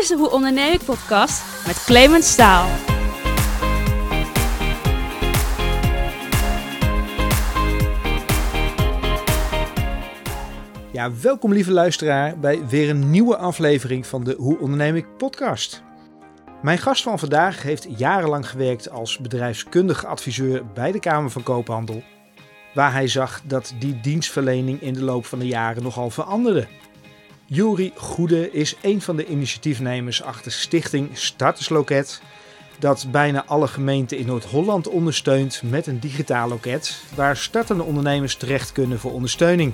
is de Hoe Onderneem ik podcast met Clemens Staal. Ja, welkom lieve luisteraar bij weer een nieuwe aflevering van de Hoe Onderneem ik podcast. Mijn gast van vandaag heeft jarenlang gewerkt als bedrijfskundig adviseur bij de Kamer van Koophandel, waar hij zag dat die dienstverlening in de loop van de jaren nogal veranderde. Juri Goede is een van de initiatiefnemers achter Stichting Startersloket, dat bijna alle gemeenten in Noord-Holland ondersteunt met een digitaal loket, waar startende ondernemers terecht kunnen voor ondersteuning.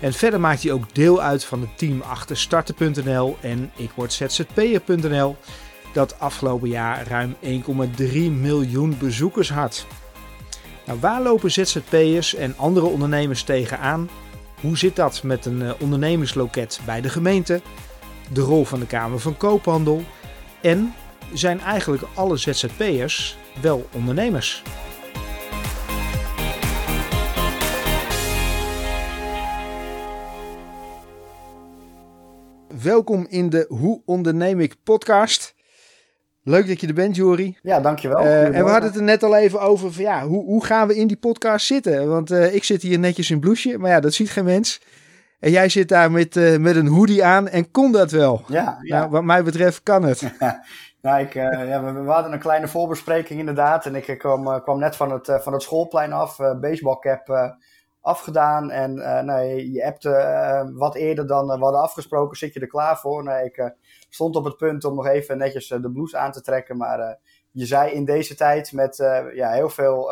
En verder maakt hij ook deel uit van het team achter starten.nl en ik word zzp'er.nl, dat afgelopen jaar ruim 1,3 miljoen bezoekers had. Nou, waar lopen ZZP'ers en andere ondernemers tegenaan? Hoe zit dat met een uh, ondernemersloket bij de gemeente? De rol van de Kamer van Koophandel? En zijn eigenlijk alle ZZP'ers wel ondernemers? Welkom in de Hoe onderneem ik podcast. Leuk dat je er bent, Jori. Ja, dankjewel. Uh, en we hadden het er net al even over van ja, hoe, hoe gaan we in die podcast zitten? Want uh, ik zit hier netjes in blouseje, maar ja, dat ziet geen mens. En jij zit daar met, uh, met een hoodie aan en kon dat wel? Ja. ja. Nou, wat mij betreft kan het. nou, ik, ja, we, we, hadden een kleine voorbespreking inderdaad. En ik kwam, kwam net van het, van het schoolplein af, baseballcap afgedaan. En nee, je hebt wat eerder dan we hadden afgesproken, zit je er klaar voor? Nee, ik stond op het punt om nog even netjes de blouse aan te trekken. Maar je zei in deze tijd met ja, heel veel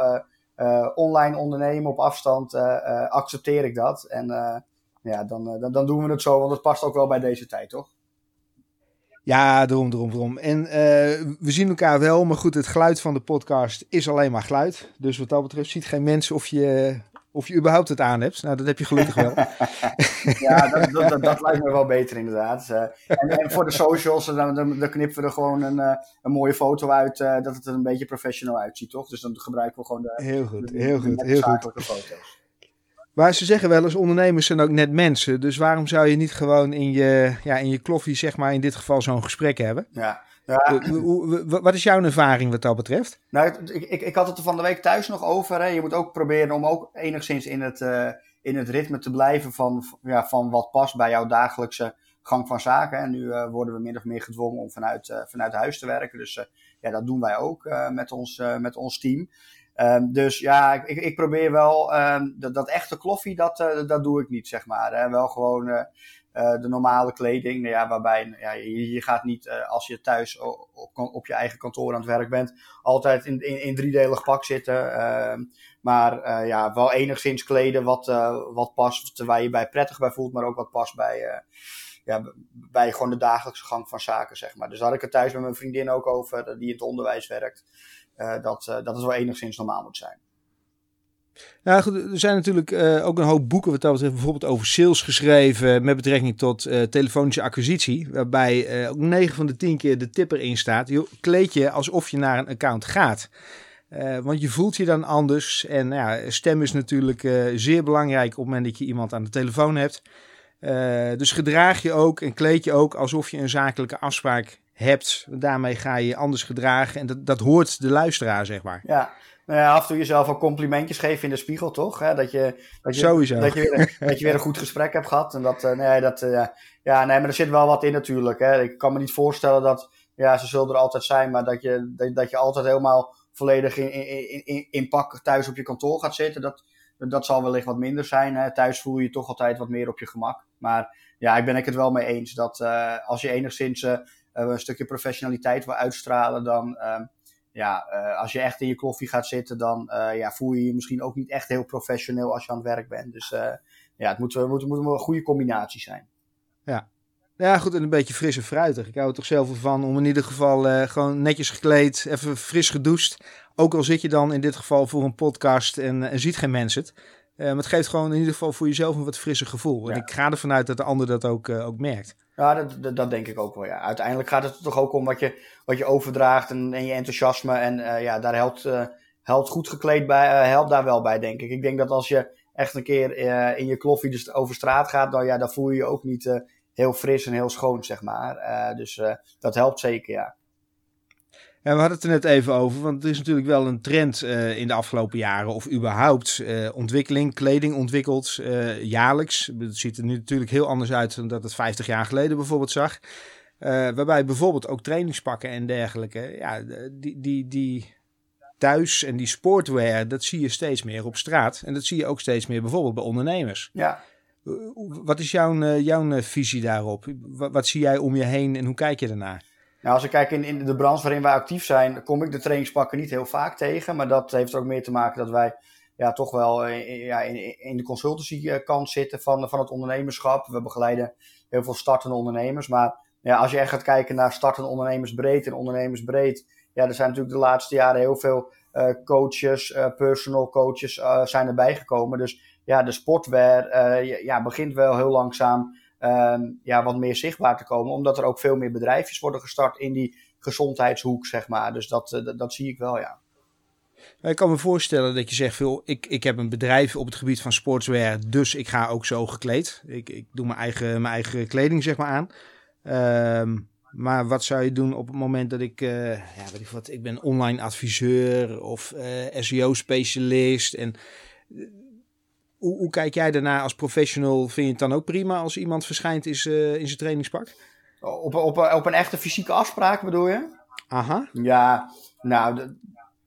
online ondernemen op afstand, accepteer ik dat. En ja, dan, dan, doen we het zo, want het past ook wel bij deze tijd, toch? Ja, daarom, daarom, daarom. En we zien elkaar wel, maar goed, het geluid van de podcast is alleen maar geluid. Dus wat dat betreft ziet geen mens of je, of je überhaupt het aan hebt. Nou, dat heb je gelukkig wel. ja, dat, dat, dat, dat, lijkt me wel beter inderdaad. Uh, en, en, voor de socials, dan, dan, dan, knippen we er gewoon een, uh, een mooie foto uit, uh, dat het er een beetje professional uitziet, toch? Dus dan gebruiken we gewoon de... Heel goed, de, heel goed, heel goed. Foto's. Maar ze zeggen wel eens, ondernemers zijn ook net mensen. Dus waarom zou je niet gewoon in je, ja, in je kloffie, zeg maar, in dit geval zo'n gesprek hebben? Ja. Ja. Wat is jouw ervaring wat dat betreft? Nou, ik, ik, ik had het er van de week thuis nog over. Hè. Je moet ook proberen om ook enigszins in het, uh, in het ritme te blijven van, ja, van wat past bij jouw dagelijkse gang van zaken. En nu uh, worden we min of meer gedwongen om vanuit, uh, vanuit huis te werken. Dus ja, dat doen wij ook met, ons, met ons team. Um, dus ja, ik, ik, probeer wel um, dat, dat, echte kloffie, dat, dat doe ik niet, zeg maar. Hè. Wel gewoon uh, de normale kleding, nou ja, waarbij ja, je, je gaat niet, als je thuis op, op, je eigen kantoor aan het werk bent, altijd in, in, in driedelig pak zitten. Ehm, maar ja, wel enigszins kleden wat, wat past, terwijl je bij prettig bij voelt, maar ook wat past bij, ja, bij gewoon de dagelijkse gang van zaken, zeg maar. Dus daar had ik het thuis met mijn vriendin ook over, die in het onderwijs werkt. Dat, dat het wel enigszins normaal moet zijn. Nou er zijn natuurlijk uh, ook een hoop boeken wat dat betreft bijvoorbeeld over sales geschreven met betrekking tot telefonische acquisitie. Waarbij ook 9 van de 10 keer de tip erin staat. Joh, kleed je alsof je naar een account gaat. want je voelt je dan anders. En ja, stem is natuurlijk zeer belangrijk op het moment dat je iemand aan de telefoon hebt. dus gedraag je ook en kleed je ook alsof je een zakelijke afspraak hebt. Daarmee ga je je anders gedragen. En dat, dat hoort de luisteraar, zeg maar. Ja. Nou ja, af en toe jezelf ook complimentjes geven in de spiegel, toch? Dat je, dat je, Sowieso. Dat je, weer, dat je weer een goed gesprek hebt gehad. En dat, uh, nee, dat, uh, ja, nee, maar er zit wel wat in natuurlijk. Hè. Ik kan me niet voorstellen dat, ja, ze zullen er altijd zijn, maar dat je, dat, dat je altijd helemaal volledig in, in, in, in pak thuis op je kantoor gaat zitten. Dat, dat zal wellicht wat minder zijn. Hè. Thuis voel je je toch altijd wat meer op je gemak. Maar ja, ik ben ik het wel mee eens dat uh, als je enigszins een stukje professionaliteit wil uitstralen, dan uh, ja, uh, als je echt in je koffie gaat zitten, dan uh, ja, voel je je misschien ook niet echt heel professioneel als je aan het werk bent. Dus ja, het moet, moet, moet een goede combinatie zijn. Ja. Ja, goed, en een beetje fris en fruitig. Ik hou er toch zelf van om in ieder geval gewoon netjes gekleed, even fris gedoucht. Ook al zit je dan in dit geval voor een podcast en, en ziet geen mensen het. maar het geeft gewoon in ieder geval voor jezelf een wat frisser gevoel. Ja. En ik ga ervan uit dat de ander dat ook, ook merkt. Ja, dat, dat, denk ik ook wel. Ja. Uiteindelijk gaat het er toch ook om wat je, wat je overdraagt en, en je enthousiasme. En uh, ja, daar helpt, uh, helpt goed gekleed bij, uh, helpt daar wel bij, denk ik. Ik denk dat als je echt een keer in je kloffie dus over straat gaat, dan, ja, dan voel je je ook niet heel fris en heel schoon, zeg maar. dus dat helpt zeker, ja. Ja, we hadden het er net even over, want er is natuurlijk wel een trend in de afgelopen jaren, of überhaupt ontwikkeling, kleding ontwikkeld jaarlijks. Het ziet er nu natuurlijk heel anders uit dan dat het 50 jaar geleden bijvoorbeeld zag. waarbij bijvoorbeeld ook trainingspakken en dergelijke, ja, die, die, die thuis en die sportwear, dat zie je steeds meer op straat. En dat zie je ook steeds meer bijvoorbeeld bij ondernemers. Ja. Wat is jouw, eh, jouw eh, visie daarop? Wat, wat, zie jij om je heen en hoe kijk je daarnaar? Nou, als ik kijk in, in de branche waarin wij actief zijn, kom ik de trainingspakken niet heel vaak tegen. Maar dat heeft ook meer te maken dat wij ja, toch wel eh, in, ja, in, in de consultancy kant zitten van, van het ondernemerschap. We begeleiden heel veel startende ondernemers. Maar ja, als je echt gaat kijken naar startende ondernemers breed en ondernemers breed ja, er zijn natuurlijk de laatste jaren heel veel uh, coaches, uh, personal coaches zijn erbij gekomen. Dus ja, de sportwear ja, begint wel heel langzaam um, ja, wat meer zichtbaar te komen. Omdat er ook veel meer bedrijfjes worden gestart in die gezondheidshoek, zeg maar. Dus dat, dat, dat zie ik wel, ja. Ik kan me voorstellen dat je zegt, veel, ik, ik heb een bedrijf op het gebied van sportswear, dus ik ga ook zo gekleed. Ik, ik doe mijn eigen, mijn eigen kleding zeg maar aan. Um, maar wat zou je doen op het moment dat ik, uh, ja, weet ik wat, ik ben online adviseur of uh, eh, SEO-specialist. En hoe, hoe, kijk jij daarna als professional? Vind je het dan ook prima als iemand verschijnt is, in zijn trainingspak? Op, op, op een echte fysieke afspraak bedoel je? Aha. Ja, nou,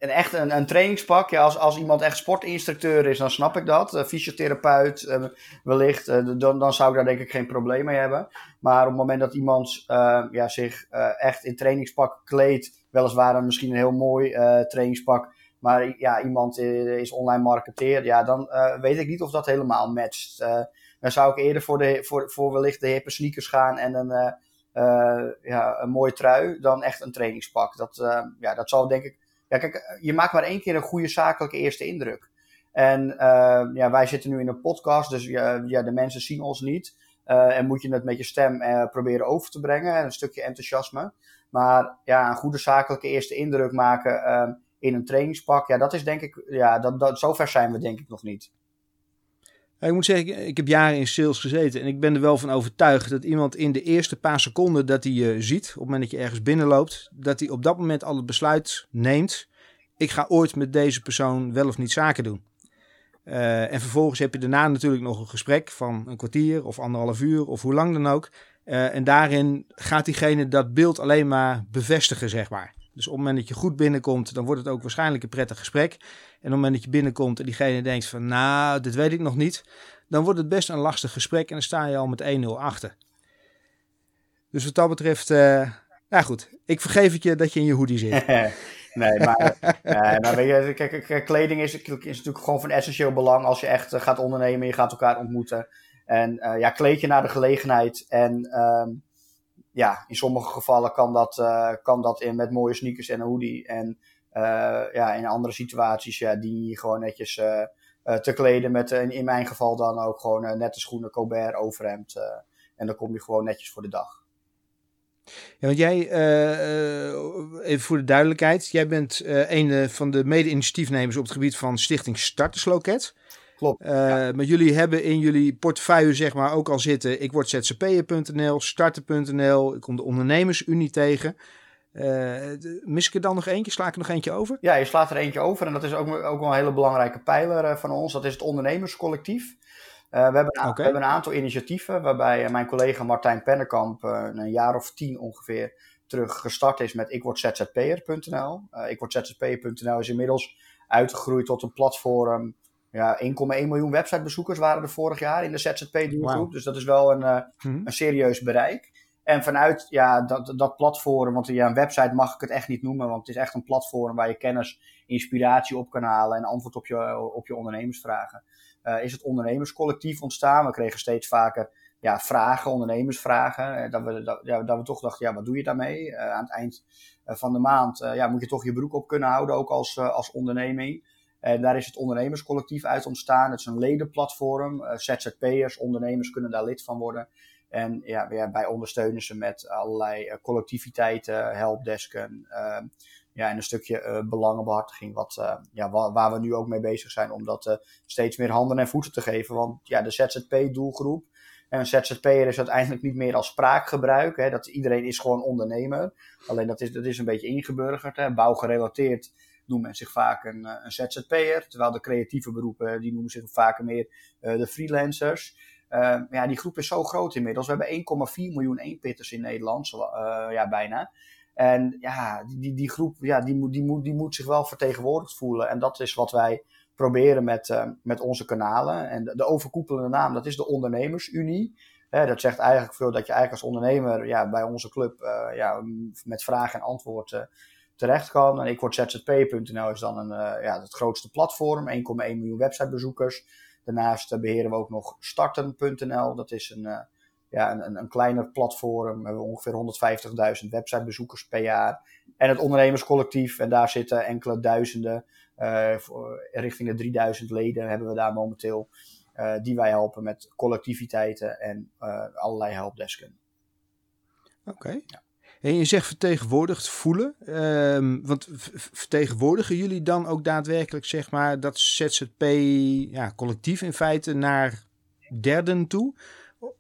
een echt een, een trainingspak. Ja, als, als iemand echt sportinstructeur is, dan snap ik dat. Uh, fysiotherapeut, uh, wellicht, uh, dan, dan zou ik daar denk ik geen probleem mee hebben. Maar op het moment dat iemand ja, zich echt in trainingspak kleedt, weliswaar misschien een heel mooi trainingspak, maar ja, iemand is online marketeer, ja, dan weet ik niet of dat helemaal matcht. dan zou ik eerder voor, de, voor, voor wellicht de hippe sneakers gaan en een, ja, een mooie trui dan echt een trainingspak. Dat, ja, dat zal denk ik ja, kijk, je maakt maar één keer een goede zakelijke eerste indruk. En uh, ja, wij zitten nu in een podcast, dus ja, ja de mensen zien ons niet. Uh, en moet je het met je stem uh, proberen over te brengen, een stukje enthousiasme. Maar ja, een goede zakelijke eerste indruk maken in een trainingspak, ja, dat is denk ik, ja, dat, dat, zover zijn we denk ik nog niet. Ik moet zeggen, ik heb jaren in sales gezeten en ik ben er wel van overtuigd dat iemand in de eerste paar seconden dat hij je ziet, op het moment dat je ergens binnenloopt, dat hij op dat moment al het besluit neemt, ik ga ooit met deze persoon wel of niet zaken doen. Uh, en vervolgens heb je daarna natuurlijk nog een gesprek van een kwartier of anderhalf uur of hoe lang dan ook. Uh, en daarin gaat diegene dat beeld alleen maar bevestigen, zeg maar. Dus op het moment dat je goed binnenkomt, dan wordt het ook waarschijnlijk een prettig gesprek. En op het moment dat je binnenkomt en diegene denkt van, nou, dit weet ik nog niet, dan wordt het best een lastig gesprek en dan sta je al met 1-0 achter. Dus wat dat betreft, uh, nou goed, ik vergeef het je dat je in je hoodie zit. nee, maar, uh, maar weet je, kijk, kleding is, is natuurlijk gewoon van essentieel belang als je echt gaat ondernemen, je gaat elkaar ontmoeten. En ja, kleed je naar de gelegenheid en... Uh, ja, in sommige gevallen kan dat, uh, kan dat in, met mooie sneakers en een hoodie. En uh, ja, in andere situaties ja, die gewoon netjes uh, te kleden met, in, in mijn geval dan ook gewoon nette schoenen, Colbert, overhemd. en dan kom je gewoon netjes voor de dag. Ja, want jij, even voor de duidelijkheid, jij bent een van de mede-initiatiefnemers op het gebied van Stichting Startersloket. Klopt. Uh, Maar jullie hebben in jullie portefeuille zeg maar ook al zitten. Ik word zzp'er.nl, starten.nl. Ik kom de ondernemersunie tegen. Uh, mis ik er dan nog eentje? Sla ik er nog eentje over? Ja, je slaat er eentje over. En dat is ook, ook wel een hele belangrijke pijler uh, van ons. Dat is het ondernemerscollectief. we, hebben een, okay. we hebben een aantal initiatieven waarbij mijn collega Martijn Pennekamp een jaar of tien ongeveer terug gestart is met ikwordzzp'er.nl. Uh, ikwordzzp'er.nl is inmiddels uitgegroeid tot een platform ja, 1,1 miljoen websitebezoekers waren er vorig jaar in de ZZP-doelgroep. Wow. Dus dat is wel een, uh, mm-hmm. een serieus bereik. En vanuit ja, dat, dat platform, want ja, een website mag ik het echt niet noemen, want het is echt een platform waar je kennis, inspiratie op kan halen en antwoord op je, op je ondernemersvragen. Uh, is het ondernemerscollectief ontstaan? We kregen steeds vaker ja, vragen, ondernemersvragen. dat, we, dat, ja, dat we toch dachten, ja, wat doe je daarmee? Uh, aan het eind van de maand ja, moet je toch je broek op kunnen houden, ook als, als onderneming. En daar is het ondernemerscollectief uit ontstaan. Het is een ledenplatform. Uh, ZZP'ers, ondernemers kunnen daar lid van worden. En ja, wij ondersteunen ze met allerlei uh, collectiviteiten, helpdesken. Uh, ja, en een stukje uh, belangenbehartiging, wat, ja, waar, waar, we nu ook mee bezig zijn om dat steeds meer handen en voeten te geven. Want ja, de ZZP-doelgroep, En een ZZP'er is uiteindelijk niet meer als spraakgebruik. Hè, dat iedereen is gewoon ondernemer. Alleen dat is, dat is een beetje ingeburgerd. Hè. Bouwgerelateerd noemt men zich vaak een, eh, een ZZP'er. Terwijl de creatieve beroepen, die noemen zich vaker meer uh, de freelancers. Ja, die groep is zo groot inmiddels. We hebben 1,4 miljoen eenpitters in Nederland, ja, bijna. En ja, die, die groep ja, die, moet, die, moet, die moet zich wel vertegenwoordigd voelen. En dat is wat wij proberen met, met onze kanalen. En de, de, overkoepelende naam, dat is de Ondernemersunie. Dat zegt eigenlijk veel dat je eigenlijk als ondernemer ja, bij onze club ja, met vraag en antwoord uh, terecht kan. En ik word zzp.nl is dan een, ja, het grootste platform, 1,1 miljoen websitebezoekers. Daarnaast beheren we ook nog starten.nl. Dat is een, ja, een, een kleiner platform. We hebben ongeveer 150.000 websitebezoekers per jaar. En het ondernemerscollectief, en daar zitten enkele duizenden, uh, richting de 3000 leden hebben we daar momenteel. Uh, die wij helpen met collectiviteiten en uh, allerlei helpdesken. Oké. Okay. Ja. En je zegt vertegenwoordigd voelen. Um, want vertegenwoordigen jullie dan ook daadwerkelijk zeg maar, dat ZZP ja, collectief in feite naar derden toe?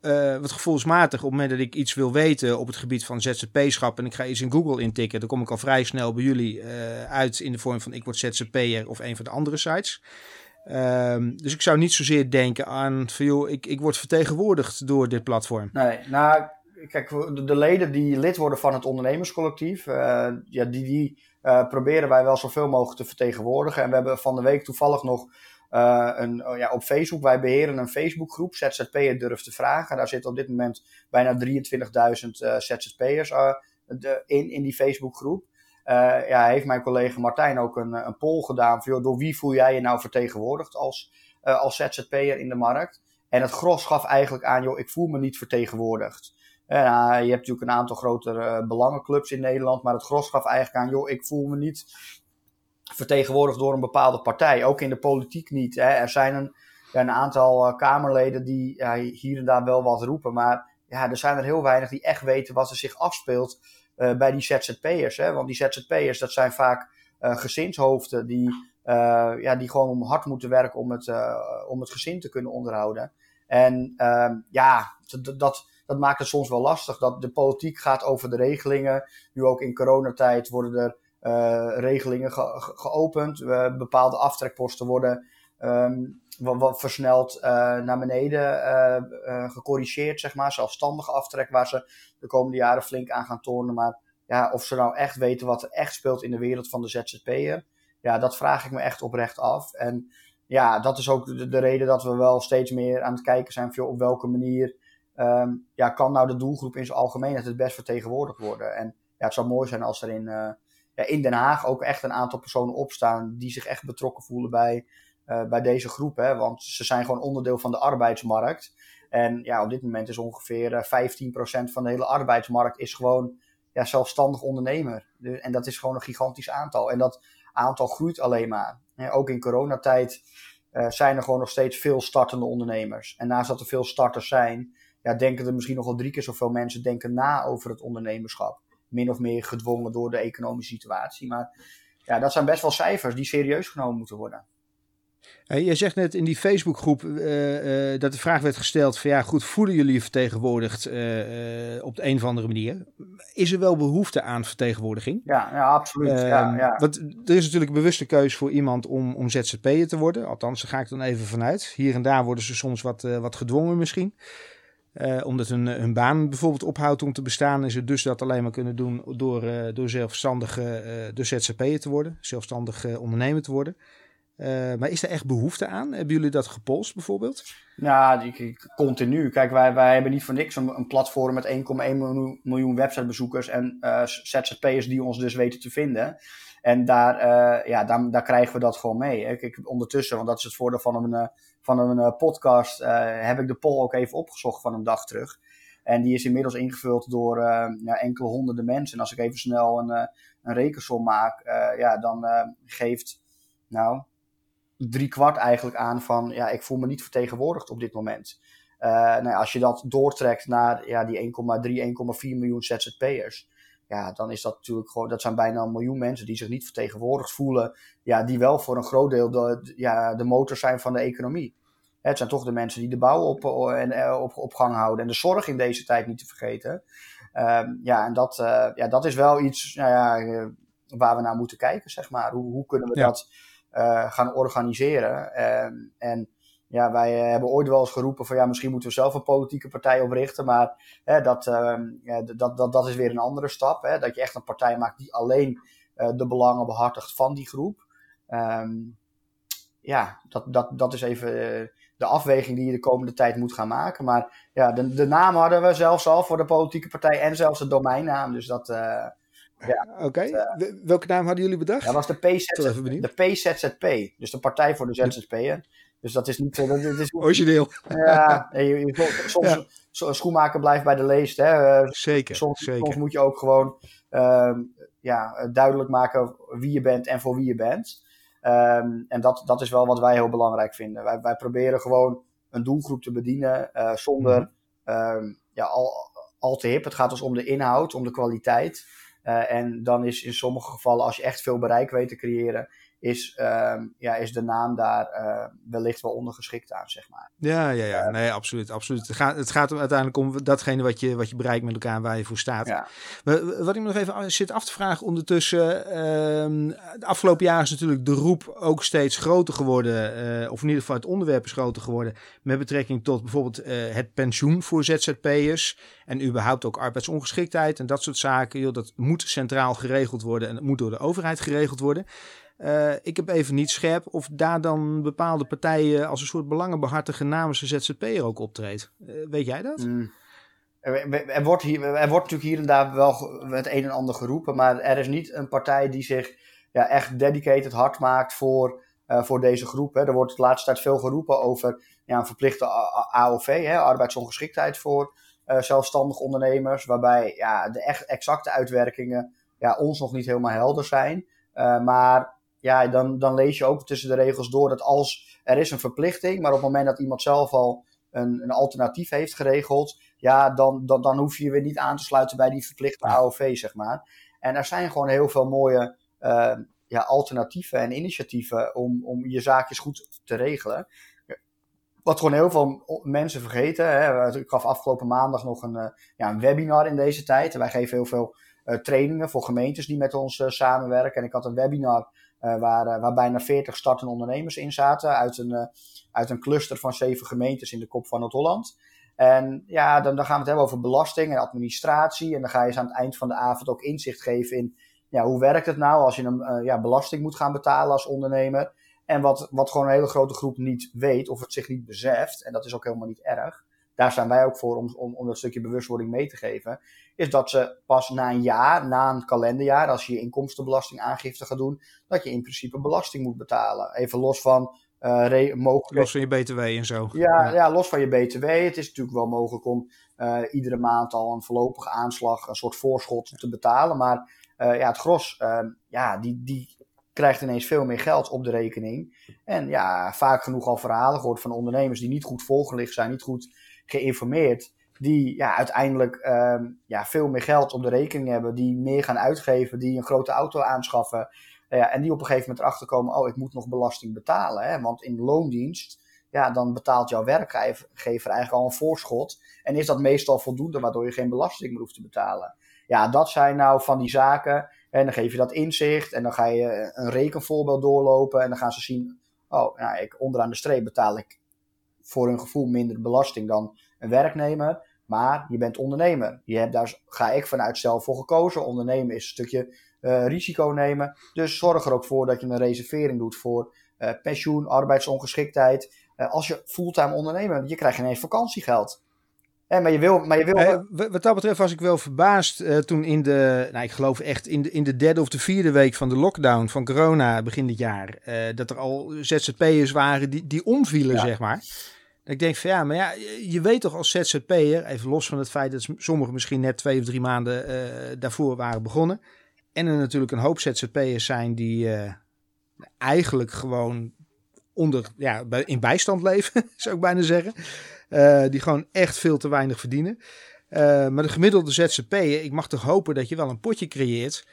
Uh, wat gevoelsmatig, op het moment dat ik iets wil weten op het gebied van ZZP-schap en ik ga iets in Google intikken, dan kom ik al vrij snel bij jullie uh, uit in de vorm van ik word ZZP'er of een van de andere sites. Um, dus ik zou niet zozeer denken aan van joh, ik, ik word vertegenwoordigd door dit platform. Nee, nou kijk, de, de leden die lid worden van het ondernemerscollectief, uh, ja, die, die proberen wij wel zoveel mogelijk te vertegenwoordigen. En we hebben van de week toevallig nog uh, een, oh ja, op Facebook. Wij beheren een Facebookgroep, ZZP'er durft te vragen. Daar zitten op dit moment bijna 23.000 uh, ZZP'ers in, in die Facebookgroep. Ja, heeft mijn collega Martijn ook een, een poll gedaan. Van, joh, door wie voel jij je nou vertegenwoordigd als, als ZZP'er in de markt? En het gros gaf eigenlijk aan, joh, ik voel me niet vertegenwoordigd. Uh, je hebt natuurlijk een aantal grotere belangenclubs in Nederland, maar het gros gaf eigenlijk aan, joh, ik voel me niet vertegenwoordigd door een bepaalde partij. Ook in de politiek niet. Hè. Er zijn een, een aantal uh, Kamerleden die hier en daar wel wat roepen. Maar ja, er zijn er heel weinig die echt weten wat er zich afspeelt bij die ZZP'ers. Want die ZZP'ers, dat zijn vaak gezinshoofden die, ja, die gewoon hard moeten werken om het, om het gezin te kunnen onderhouden. En ehm, ja, dat, dat maakt het soms wel lastig. Dat de politiek gaat over de regelingen. Nu ook in coronatijd worden er uh, regelingen ge geopend. Uh, bepaalde aftrekposten worden um, wat, versneld uh, naar beneden gecorrigeerd, zeg maar. Zelfstandige aftrek waar ze de komende jaren flink aan gaan tornen. Maar ja, of ze nou echt weten wat er echt speelt in de wereld van de ZZP'er, ja, dat vraag ik me echt oprecht af. En ja, dat is ook de reden dat we wel steeds meer aan het kijken zijn op welke manier um, ja, kan nou de doelgroep in zijn algemeenheid het best vertegenwoordigd worden. En ja, het zou mooi zijn als er in, uh, ja, in Den Haag ook echt een aantal personen opstaan die zich echt betrokken voelen bij, uh, bij deze groep. Hè? Want ze zijn gewoon onderdeel van de arbeidsmarkt. En ja, op dit moment is ongeveer uh, eh, 15% van de hele arbeidsmarkt is gewoon ja, zelfstandig ondernemer. En dat is gewoon een gigantisch aantal. En dat aantal groeit alleen maar. ook in coronatijd zijn er gewoon nog steeds veel startende ondernemers. En naast dat er veel starters zijn, ja, denken er misschien nog wel drie keer zoveel mensen denken na over het ondernemerschap min of meer gedwongen door de economische situatie. Maar ja, dat zijn best wel cijfers die serieus genomen moeten worden. je zegt net in die Facebookgroep uh, uh, dat de vraag werd gesteld van ja, goed, voelen jullie je vertegenwoordigd uh, op de een of andere manier? Is er wel behoefte aan vertegenwoordiging? Ja, ja absoluut. ja, ehm, ja. Want er is natuurlijk een bewuste keuze voor iemand om, om ZZP'er te worden. Althans, daar ga ik dan even vanuit. Hier en daar worden ze soms wat, wat gedwongen misschien. Uh, omdat hun, baan bijvoorbeeld ophoudt om te bestaan, is het dus dat alleen maar kunnen doen door, uh, door zelfstandige door ZZP'er te worden, zelfstandig ondernemer te worden. maar is er echt behoefte aan? Hebben jullie dat gepolst bijvoorbeeld? Ja, die, continu. Kijk, wij, wij hebben niet voor niks een, platform met 1,1 miljoen, websitebezoekers en ZZP'ers die ons dus weten te vinden. En daar, ja, daar krijgen we dat gewoon mee. Kijk, ondertussen, want dat is het voordeel van een van een uh, podcast uh, heb ik de poll ook even opgezocht van een dag terug. En die is inmiddels ingevuld door ja, enkele honderden mensen. En als ik even snel een, een rekensom maak, ja, dan geeft nou drie kwart eigenlijk aan van ja, ik voel me niet vertegenwoordigd op dit moment. nou als je dat doortrekt naar ja, die 1,3, 1,4 miljoen ZZP'ers ja, dan is dat natuurlijk gewoon, dat zijn bijna een miljoen mensen die zich niet vertegenwoordigd voelen, ja, die wel voor een groot deel de, ja, de motor zijn van de economie. Het zijn toch de mensen die de bouw op, en, op, op gang houden. En de zorg in deze tijd niet te vergeten. Ehm, ja, en dat, ja, dat is wel iets nou ja, waar we naar moeten kijken, zeg maar. Hoe, hoe kunnen we dat gaan organiseren? Ehm, en ja, wij hebben ooit wel eens geroepen van ja, misschien moeten we zelf een politieke partij oprichten. Maar hè, dat, uh, ja, dat, dat, dat is weer een andere stap. Hè, dat je echt een partij maakt die alleen uh, de belangen behartigt van die groep. Um, ja, dat, dat, dat is even uh, de afweging die je de komende tijd moet gaan maken. Maar ja, de, de naam hadden we zelfs al voor de politieke partij en zelfs de domeinnaam. Dus dat. ja, Oké, okay. welke naam hadden jullie bedacht? Dat was de, PZ, de PZZP, dus de Partij voor de ZZP'en. Dus dat is niet... Dat, is, Origineel. Ja, je, je, soms ja. schoenmaker blijft bij de leest. Hè. Zeker, soms, zeker. soms moet je ook gewoon uh, ja, duidelijk maken wie je bent en voor wie je bent. Um, en dat, dat is wel wat wij heel belangrijk vinden. Wij, wij proberen gewoon een doelgroep te bedienen uh, zonder mm. um, ja, al, al te hip. Het gaat dus om de inhoud, om de kwaliteit. Uh, en dan is in sommige gevallen, als je echt veel bereik weet te creëren, is, uh, ja, is de naam daar uh, wellicht wel ondergeschikt aan, zeg maar. Ja, ja, ja. Nee, absoluut. absoluut. Het, gaat, het gaat uiteindelijk om datgene wat je, wat je bereikt met elkaar waar je voor staat. Ja. Wat ik me nog even zit af te vragen ondertussen. Uh, de afgelopen jaren is natuurlijk de roep ook steeds groter geworden. Uh, of in ieder geval het onderwerp is groter geworden. Met betrekking tot bijvoorbeeld uh, het pensioen voor ZZP'ers. En überhaupt ook arbeidsongeschiktheid en dat soort zaken. Joh, dat moet centraal geregeld worden en het moet door de overheid geregeld worden. Uh, ik heb even niet scherp of daar dan bepaalde partijen als een soort belangenbehartiger namens de ZZP'er ook optreedt. Uh, weet jij dat? Mm. Er, wordt hier, er wordt natuurlijk hier en daar wel het een en ander geroepen, maar er is niet een partij die zich ja, echt dedicated hard maakt voor, uh, voor deze groep. Hè. Er wordt de laatste tijd veel geroepen over ja, een verplichte AOV, hè, arbeidsongeschiktheid voor zelfstandig ondernemers, waarbij ja, de echt exacte uitwerkingen ja, ons nog niet helemaal helder zijn. maar ja, dan, dan lees je ook tussen de regels door dat als er is een verplichting, maar op het moment dat iemand zelf al een, een alternatief heeft geregeld, ja, dan, dan, dan hoef je je weer niet aan te sluiten bij die verplichte AOV, zeg maar. En er zijn gewoon heel veel mooie uh, ja, alternatieven en initiatieven om, om je zaakjes goed te regelen. Wat gewoon heel veel mensen vergeten. Hè. Ik gaf afgelopen maandag nog een, uh, ja, een webinar in deze tijd. En wij geven heel veel uh, trainingen voor gemeentes die met ons samenwerken. En ik had een webinar waar, uh, waar bijna 40 startende ondernemers in zaten. Uit een, uh, uit een cluster van zeven gemeentes in de kop van Noord-Holland. En ja, dan, dan gaan we het hebben over belasting en administratie. En dan ga je ze aan het eind van de avond ook inzicht geven in ja, hoe werkt het nou als je een ja, belasting moet gaan betalen als ondernemer. En wat, wat gewoon een hele grote groep niet weet of het zich niet beseft. En dat is ook helemaal niet erg. Daar zijn wij ook voor om, om, om dat stukje bewustwording mee te geven is dat ze pas na een jaar, na een kalenderjaar, als je je inkomstenbelastingaangifte gaat doen, dat je in principe belasting moet betalen. Even los van uh, mogelijk... Los van je BTW en zo. Ja, ja. ja, los van je BTW. Het is natuurlijk wel mogelijk om uh, iedere maand al een voorlopige aanslag, een soort voorschot te betalen. Maar uh, ja, het gros, ehm, ja, die, die krijgt ineens veel meer geld op de rekening. En ja, vaak genoeg al verhalen gehoord van ondernemers die niet goed volgelicht zijn, niet goed geïnformeerd die ja, uiteindelijk um, ja, veel meer geld op de rekening hebben, die meer gaan uitgeven, die een grote auto aanschaffen. Ja, en die op een gegeven moment erachter komen, oh, ik moet nog belasting betalen. Hè? Want in loondienst, ja, dan betaalt jouw werkgever eigenlijk al een voorschot. En is dat meestal voldoende, waardoor je geen belasting meer hoeft te betalen. Ja, dat zijn nou van die zaken. En dan geef je dat inzicht en dan ga je een rekenvoorbeeld doorlopen en dan gaan ze zien, oh, nou, ik, onderaan de streep betaal ik voor hun gevoel minder belasting dan een werknemer. Maar je bent ondernemer. Je hebt daar, ga ik vanuit zelf voor gekozen. Ondernemen is een stukje uh, risico nemen. Dus zorg er ook voor dat je een reservering doet voor uh, pensioen, arbeidsongeschiktheid. Uh, als je fulltime ondernemer bent, je krijgt ineens vakantiegeld. Eh, maar je wil, maar je wil... Eh, wat dat betreft was ik wel verbaasd uh, toen in de, nou ik geloof echt in de, in de derde of de vierde week van de lockdown van corona begin dit jaar, dat er al ZZP'ers waren die, die omvielen, ja. zeg maar. Ik denk van ja, maar ja, je weet toch als ZZP'er, even los van het feit dat sommigen misschien net twee of drie maanden daarvoor waren begonnen. En er natuurlijk een hoop ZZP'ers zijn die eigenlijk gewoon onder, ja, in bijstand leven, zou ik bijna zeggen. Uh, die gewoon echt veel te weinig verdienen. maar de gemiddelde ZZP'er, ik mag toch hopen dat je wel een potje creëert.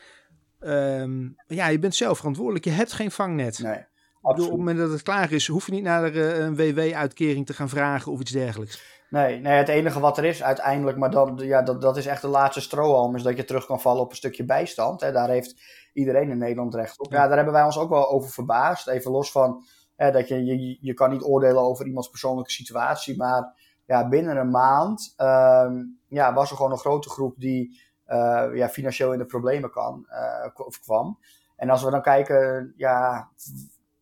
Um, ja, je bent zelf verantwoordelijk. Je hebt geen vangnet. Nee. op het moment dat het klaar is, hoef je niet naar een WW-uitkering te gaan vragen of iets dergelijks. Nee, nee, het enige wat er is uiteindelijk, maar dan, ja, dat, dat is echt de laatste strohalm, is dat je terug kan vallen op een stukje bijstand. Hè. Daar heeft iedereen in Nederland recht op. Ja, daar hebben wij ons ook wel over verbaasd. Even los van dat je, je, je kan niet oordelen over iemands persoonlijke situatie, maar ja, binnen een maand um, ja, was er gewoon een grote groep die uh, ja, financieel in de problemen kan, uh, of kwam. En als we dan kijken, ja,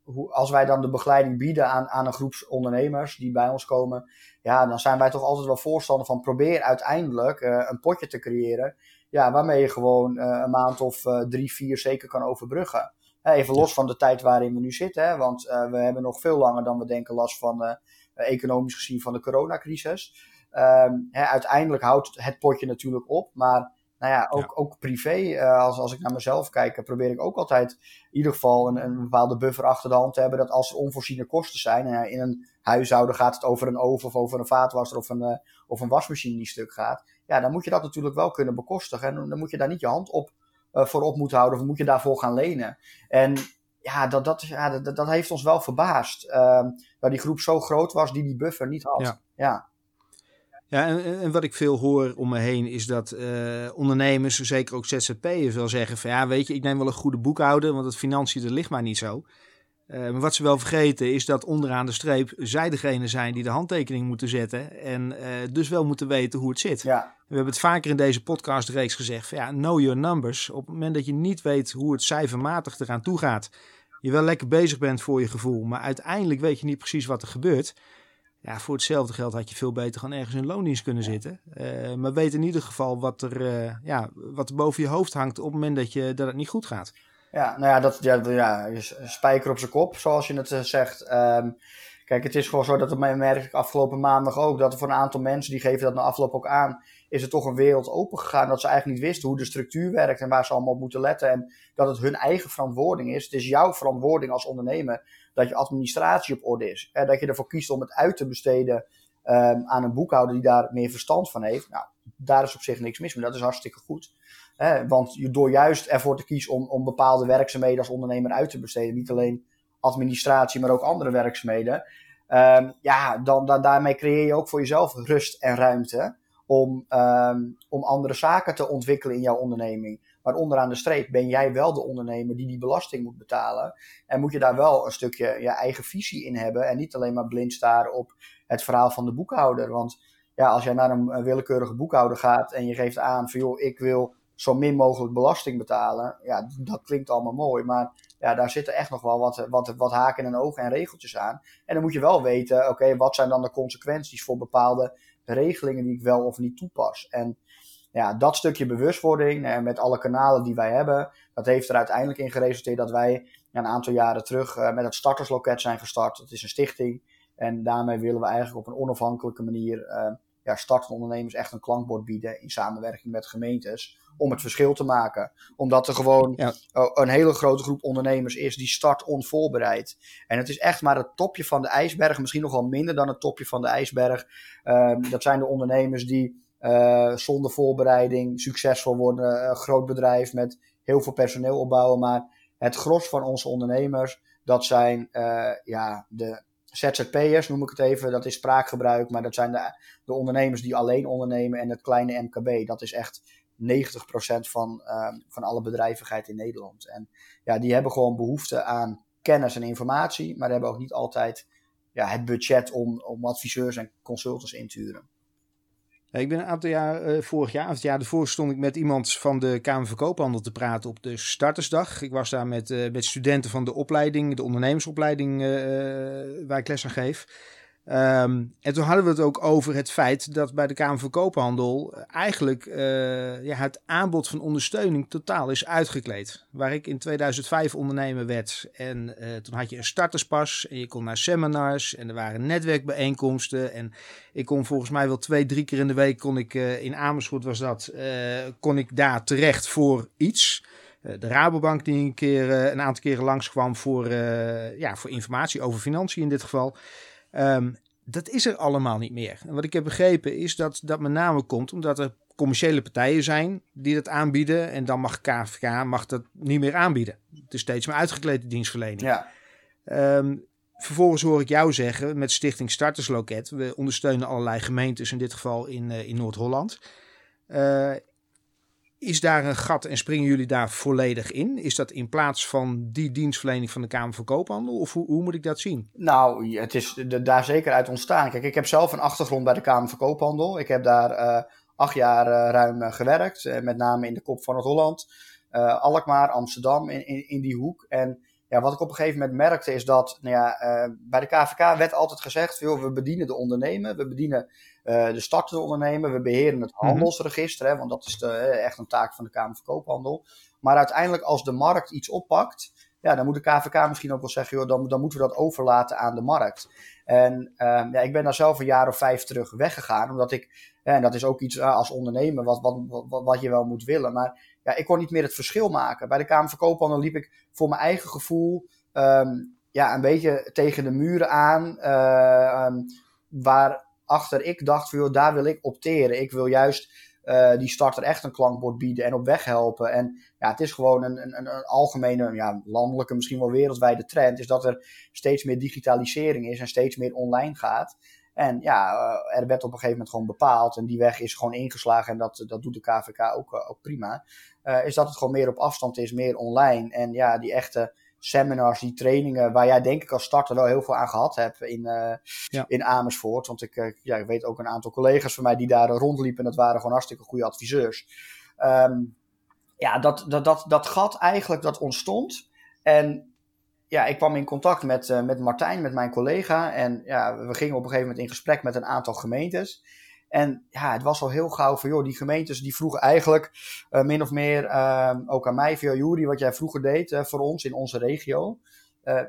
hoe, als wij dan de begeleiding bieden aan, aan een groep ondernemers die bij ons komen, ja, dan zijn wij toch altijd wel voorstander van probeer uiteindelijk uh, een potje te creëren, ja, waarmee je gewoon een maand of drie, vier zeker kan overbruggen. Even los van de tijd waarin we nu zitten, hè, want we hebben nog veel langer dan we denken last van economisch gezien van de coronacrisis. Um, hè, uiteindelijk houdt het potje natuurlijk op, maar nou ja, ook, ook privé, uh, als, als ik naar mezelf kijk, probeer ik ook altijd in ieder geval een, een bepaalde buffer achter de hand te hebben. Dat als er onvoorziene kosten zijn, uh, in een huishouden gaat het over een oven of over een vaatwasser of een, uh, of een wasmachine die stuk gaat. Ja, dan moet je dat natuurlijk wel kunnen bekostigen. En dan moet je daar niet je hand op voor op moeten houden of moet je daarvoor gaan lenen. En ja, dat, dat, ja, dat, dat heeft ons wel verbaasd. Ehm, dat die groep zo groot was die die buffer niet had. Ja. ja. Ja, en, en, wat ik veel hoor om me heen is dat uh, ondernemers, zeker ook ZZP'ers, wel zeggen van ja, weet je, ik neem wel een goede boekhouder, want het financiën, dat ligt maar niet zo. Uh, maar wat ze wel vergeten is dat onderaan de streep zij degene zijn die de handtekening moeten zetten en uh, dus wel moeten weten hoe het zit. Ja. We hebben het vaker in deze podcastreeks gezegd van ja, know your numbers. Op het moment dat je niet weet hoe het cijfermatig eraan toe gaat, je wel lekker bezig bent voor je gevoel, maar uiteindelijk weet je niet precies wat er gebeurt ja, voor hetzelfde geld had je veel beter gewoon ergens in loondienst kunnen zitten. Uh, maar weet in ieder geval wat er, uh, ja, wat er boven je hoofd hangt op het moment dat, je, dat het niet goed gaat. Ja, nou ja, dat, ja, ja spijker op zijn kop, zoals je het uh, zegt. Um, kijk, het is gewoon zo dat het merk ik afgelopen maandag ook, dat er voor een aantal mensen, die geven dat na afloop ook aan, is er toch een wereld open gegaan dat ze eigenlijk niet wisten hoe de structuur werkt en waar ze allemaal op moeten letten. En dat het hun eigen verantwoording is. Het is jouw verantwoording als ondernemer dat je administratie op orde is. Hè, dat je ervoor kiest om het uit te besteden um, aan een boekhouder die daar meer verstand van heeft. Nou, daar is op zich niks mis mee. Dat is hartstikke goed. Want door juist ervoor te kiezen om, om bepaalde werkzaamheden als ondernemer uit te besteden, niet alleen administratie, maar ook andere werkzaamheden. Um, ja, dan, dan, daarmee creëer je ook voor jezelf rust en ruimte om, um, om andere zaken te ontwikkelen in jouw onderneming. Maar onderaan de streep ben jij wel de ondernemer die die belasting moet betalen. En moet je daar wel een stukje je eigen visie in hebben. En niet alleen maar blind staren op het verhaal van de boekhouder. Want ja, als jij naar een, willekeurige boekhouder gaat en je geeft aan van joh, ik wil zo min mogelijk belasting betalen. Ja, dat klinkt allemaal mooi. Maar ja, daar zitten echt nog wel wat, wat, wat haken en ogen en regeltjes aan. En dan moet je wel weten, oké, wat zijn dan de consequenties voor bepaalde regelingen die ik wel of niet toepas. En ja, dat stukje bewustwording en met alle kanalen die wij hebben, dat heeft er uiteindelijk in geresulteerd dat wij een aantal jaren terug uh, met het startersloket zijn gestart. Het is een stichting en daarmee willen we eigenlijk op een onafhankelijke manier uh, ja, startende ondernemers echt een klankbord bieden in samenwerking met gemeentes om het verschil te maken. Omdat er gewoon ja. een hele grote groep ondernemers is die start onvoorbereid. En het is echt maar het topje van de ijsberg, misschien nog wel minder dan het topje van de ijsberg. Uh, dat zijn de ondernemers die uh, zonder voorbereiding succesvol worden. Een groot bedrijf met heel veel personeel opbouwen. Maar het gros van onze ondernemers, dat zijn uh, ja, de ZZP'ers, noem ik het even. Dat is spraakgebruik, maar dat zijn de, de ondernemers die alleen ondernemen. En het kleine MKB, dat is echt 90% van, uh, van alle bedrijvigheid in Nederland. En ja, die hebben gewoon behoefte aan kennis en informatie, maar hebben ook niet altijd ja, het budget om, om adviseurs en consultants in te huren. Ik ben een aantal jaar, uh, vorig jaar, of het jaar ervoor, stond ik met iemand van de Kamer van Koophandel te praten op de startersdag. Ik was daar met, uh, met studenten van de opleiding, de ondernemersopleiding uh, waar ik les aan geef. Um, en toen hadden we het ook over het feit dat bij de Kamer van Koophandel eigenlijk uh, ja, het aanbod van ondersteuning totaal is uitgekleed. Waar ik in 2005 ondernemer werd en uh, toen had je een starterspas en je kon naar seminars en er waren netwerkbijeenkomsten. En ik kon volgens mij wel twee, drie keer in de week kon ik in Amersfoort was dat, kon ik daar terecht voor iets. De Rabobank die een, keer, een aantal keren langskwam voor, ja, voor informatie over financiën in dit geval. Um, dat is er allemaal niet meer. En wat ik heb begrepen is dat dat met name komt omdat er commerciële partijen zijn die dat aanbieden. En dan mag KVK mag dat niet meer aanbieden. Het is steeds meer uitgeklede dienstverlening. Ja. Ehm, vervolgens hoor ik jou zeggen met Stichting Startersloket. We ondersteunen allerlei gemeentes, in dit geval in, uh, in Noord-Holland. Uh, is daar een gat en springen jullie daar volledig in? Is dat in plaats van die dienstverlening van de Kamer van Koophandel? Of hoe, hoe moet ik dat zien? Nou, het is daar zeker uit ontstaan. Kijk, ik heb zelf een achtergrond bij de Kamer van Koophandel. Ik heb daar uh, acht jaar uh, ruim uh, gewerkt. met name in de kop van Noord-Holland. Alkmaar, Amsterdam, in, in, die hoek. En ja, wat ik op een gegeven moment merkte is dat nou ja, bij de KVK werd altijd gezegd... We bedienen de ondernemer, we bedienen uh, de startende ondernemer. We beheren het mhm. handelsregister, hè, want dat is de, echt een taak van de Kamer van Koophandel. Maar uiteindelijk, als de markt iets oppakt, ja, dan moet de KVK misschien ook wel zeggen, joh, dan, dan moeten we dat overlaten aan de markt. En uh, ja, ik ben daar zelf een jaar of vijf terug weggegaan, omdat ik, en dat is ook iets uh, als ondernemer wat, wat, wat, wat, je wel moet willen, maar ja, ik kon niet meer het verschil maken. Bij de Kamer van Koophandel liep ik voor mijn eigen gevoel um, ja, een beetje tegen de muren aan, um, waar achter ik dacht, joh, daar wil ik opteren. Ik wil juist uh, die starter echt een klankbord bieden en op weg helpen. En ja, het is gewoon een, een, een algemene, ja, landelijke, misschien wel wereldwijde trend, is dat er steeds meer digitalisering is en steeds meer online gaat. En ja, uh, er werd op een gegeven moment gewoon bepaald, en die weg is gewoon ingeslagen, en dat, dat doet de KVK ook, uh, ook prima. is dat het gewoon meer op afstand is, meer online. En ja, die echte seminars, die trainingen, waar jij denk ik als starter wel heel veel aan gehad hebt in, uh, ja. in Amersfoort. Want ik, uh, ja, ik weet ook een aantal collega's van mij die daar rondliepen. En dat waren gewoon hartstikke goede adviseurs. Um, ja, dat, dat, dat, dat gat eigenlijk, dat ontstond. En ja, ik kwam in contact met, uh, met Martijn, met mijn collega. En ja, we gingen op een gegeven moment in gesprek met een aantal gemeentes. En ja, het was al heel gauw van, joh, die gemeentes die vroegen eigenlijk uh, min of meer uh, ook aan mij via Jury, wat jij vroeger deed uh, voor ons in onze regio.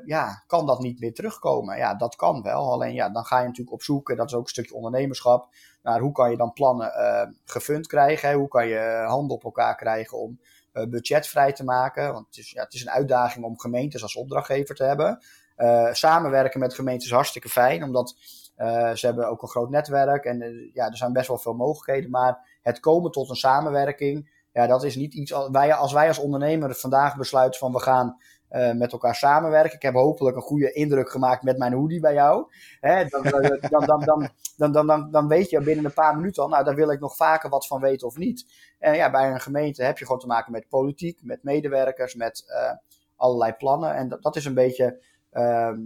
ja, kan dat niet meer terugkomen? Ja, dat kan wel. Alleen ja, dan ga je natuurlijk op zoek, en dat is ook een stukje ondernemerschap, naar hoe kan je dan plannen gefund krijgen? Hoe kan je handen op elkaar krijgen om budget vrij te maken? Want het is, ja, het is een uitdaging om gemeentes als opdrachtgever te hebben. samenwerken met gemeentes is hartstikke fijn, omdat uh, ze hebben ook een groot netwerk en uh, ja, er zijn best wel veel mogelijkheden. Maar het komen tot een samenwerking, ja, dat is niet iets. Als wij als, wij als ondernemer vandaag besluiten van we gaan uh, met elkaar samenwerken. Ik heb hopelijk een goede indruk gemaakt met mijn hoodie bij jou. Hè, dan, dan, dan, dan, dan, dan, dan, dan weet je binnen een paar minuten al, nou daar wil ik nog vaker wat van weten of niet. En ja, bij een gemeente heb je gewoon te maken met politiek, met medewerkers, met allerlei plannen. En dat, dat is een beetje. Ehm,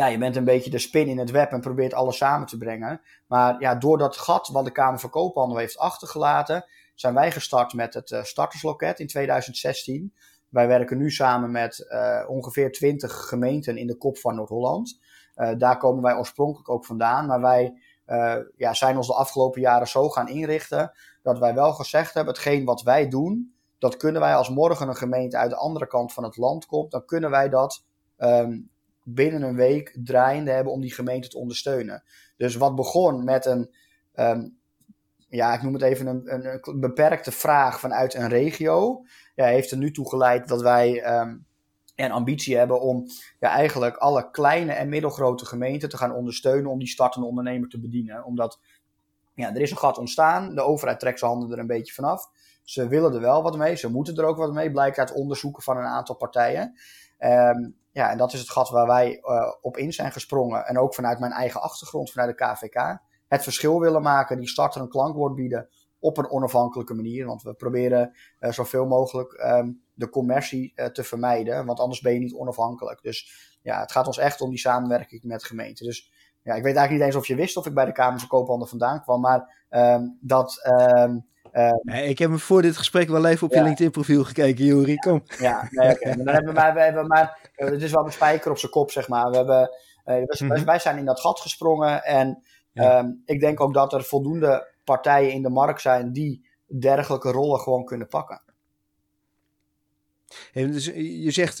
ja, je bent een beetje de spin in het web en probeert alles samen te brengen. Maar ja, door dat gat wat de Kamer van Koophandel heeft achtergelaten, zijn wij gestart met het uh, startersloket in 2016. Wij werken nu samen met uh, ongeveer 20 gemeenten in de kop van Noord-Holland. Uh, daar komen wij oorspronkelijk ook vandaan. Maar wij ja, zijn ons de afgelopen jaren zo gaan inrichten dat wij wel gezegd hebben: hetgeen wat wij doen, dat kunnen wij als morgen een gemeente uit de andere kant van het land komt, dan kunnen wij dat um, binnen een week draaiende hebben om die gemeente te ondersteunen. Dus wat begon met een, um, ja, ik noem het even een, een, beperkte vraag vanuit een regio, ja, heeft er nu toe geleid dat wij um, een ambitie hebben om ja, eigenlijk alle kleine en middelgrote gemeenten te gaan ondersteunen om die startende ondernemer te bedienen. Omdat ja, er is een gat ontstaan, de overheid trekt zijn handen er een beetje vanaf. Ze willen er wel wat mee, ze moeten er ook wat mee, blijkt uit onderzoeken van een aantal partijen. Um, ja, en dat is het gat waar wij uh, op in zijn gesprongen. En ook vanuit mijn eigen achtergrond, vanuit de KVK. Het verschil willen maken, die starter een klankwoord bieden op een onafhankelijke manier. Want we proberen uh, zoveel mogelijk um, de commercie uh, te vermijden. Want anders ben je niet onafhankelijk. Dus ja, het gaat ons echt om die samenwerking met gemeenten. Dus ja, ik weet eigenlijk niet eens of je wist of ik bij de Kamer van Koophandel vandaan kwam. Maar um, dat um, uh, ik heb me voor dit gesprek wel even op je LinkedIn profiel gekeken, Juri. Kom. Ja, nee, okay. dan hebben wij, we hebben maar, het is wel een spijker op zijn kop, zeg maar. We hebben, uh, dus, mm-hmm. Wij zijn in dat gat gesprongen en ja. um, ik denk ook dat er voldoende partijen in de markt zijn die dergelijke rollen gewoon kunnen pakken. Hey, dus je zegt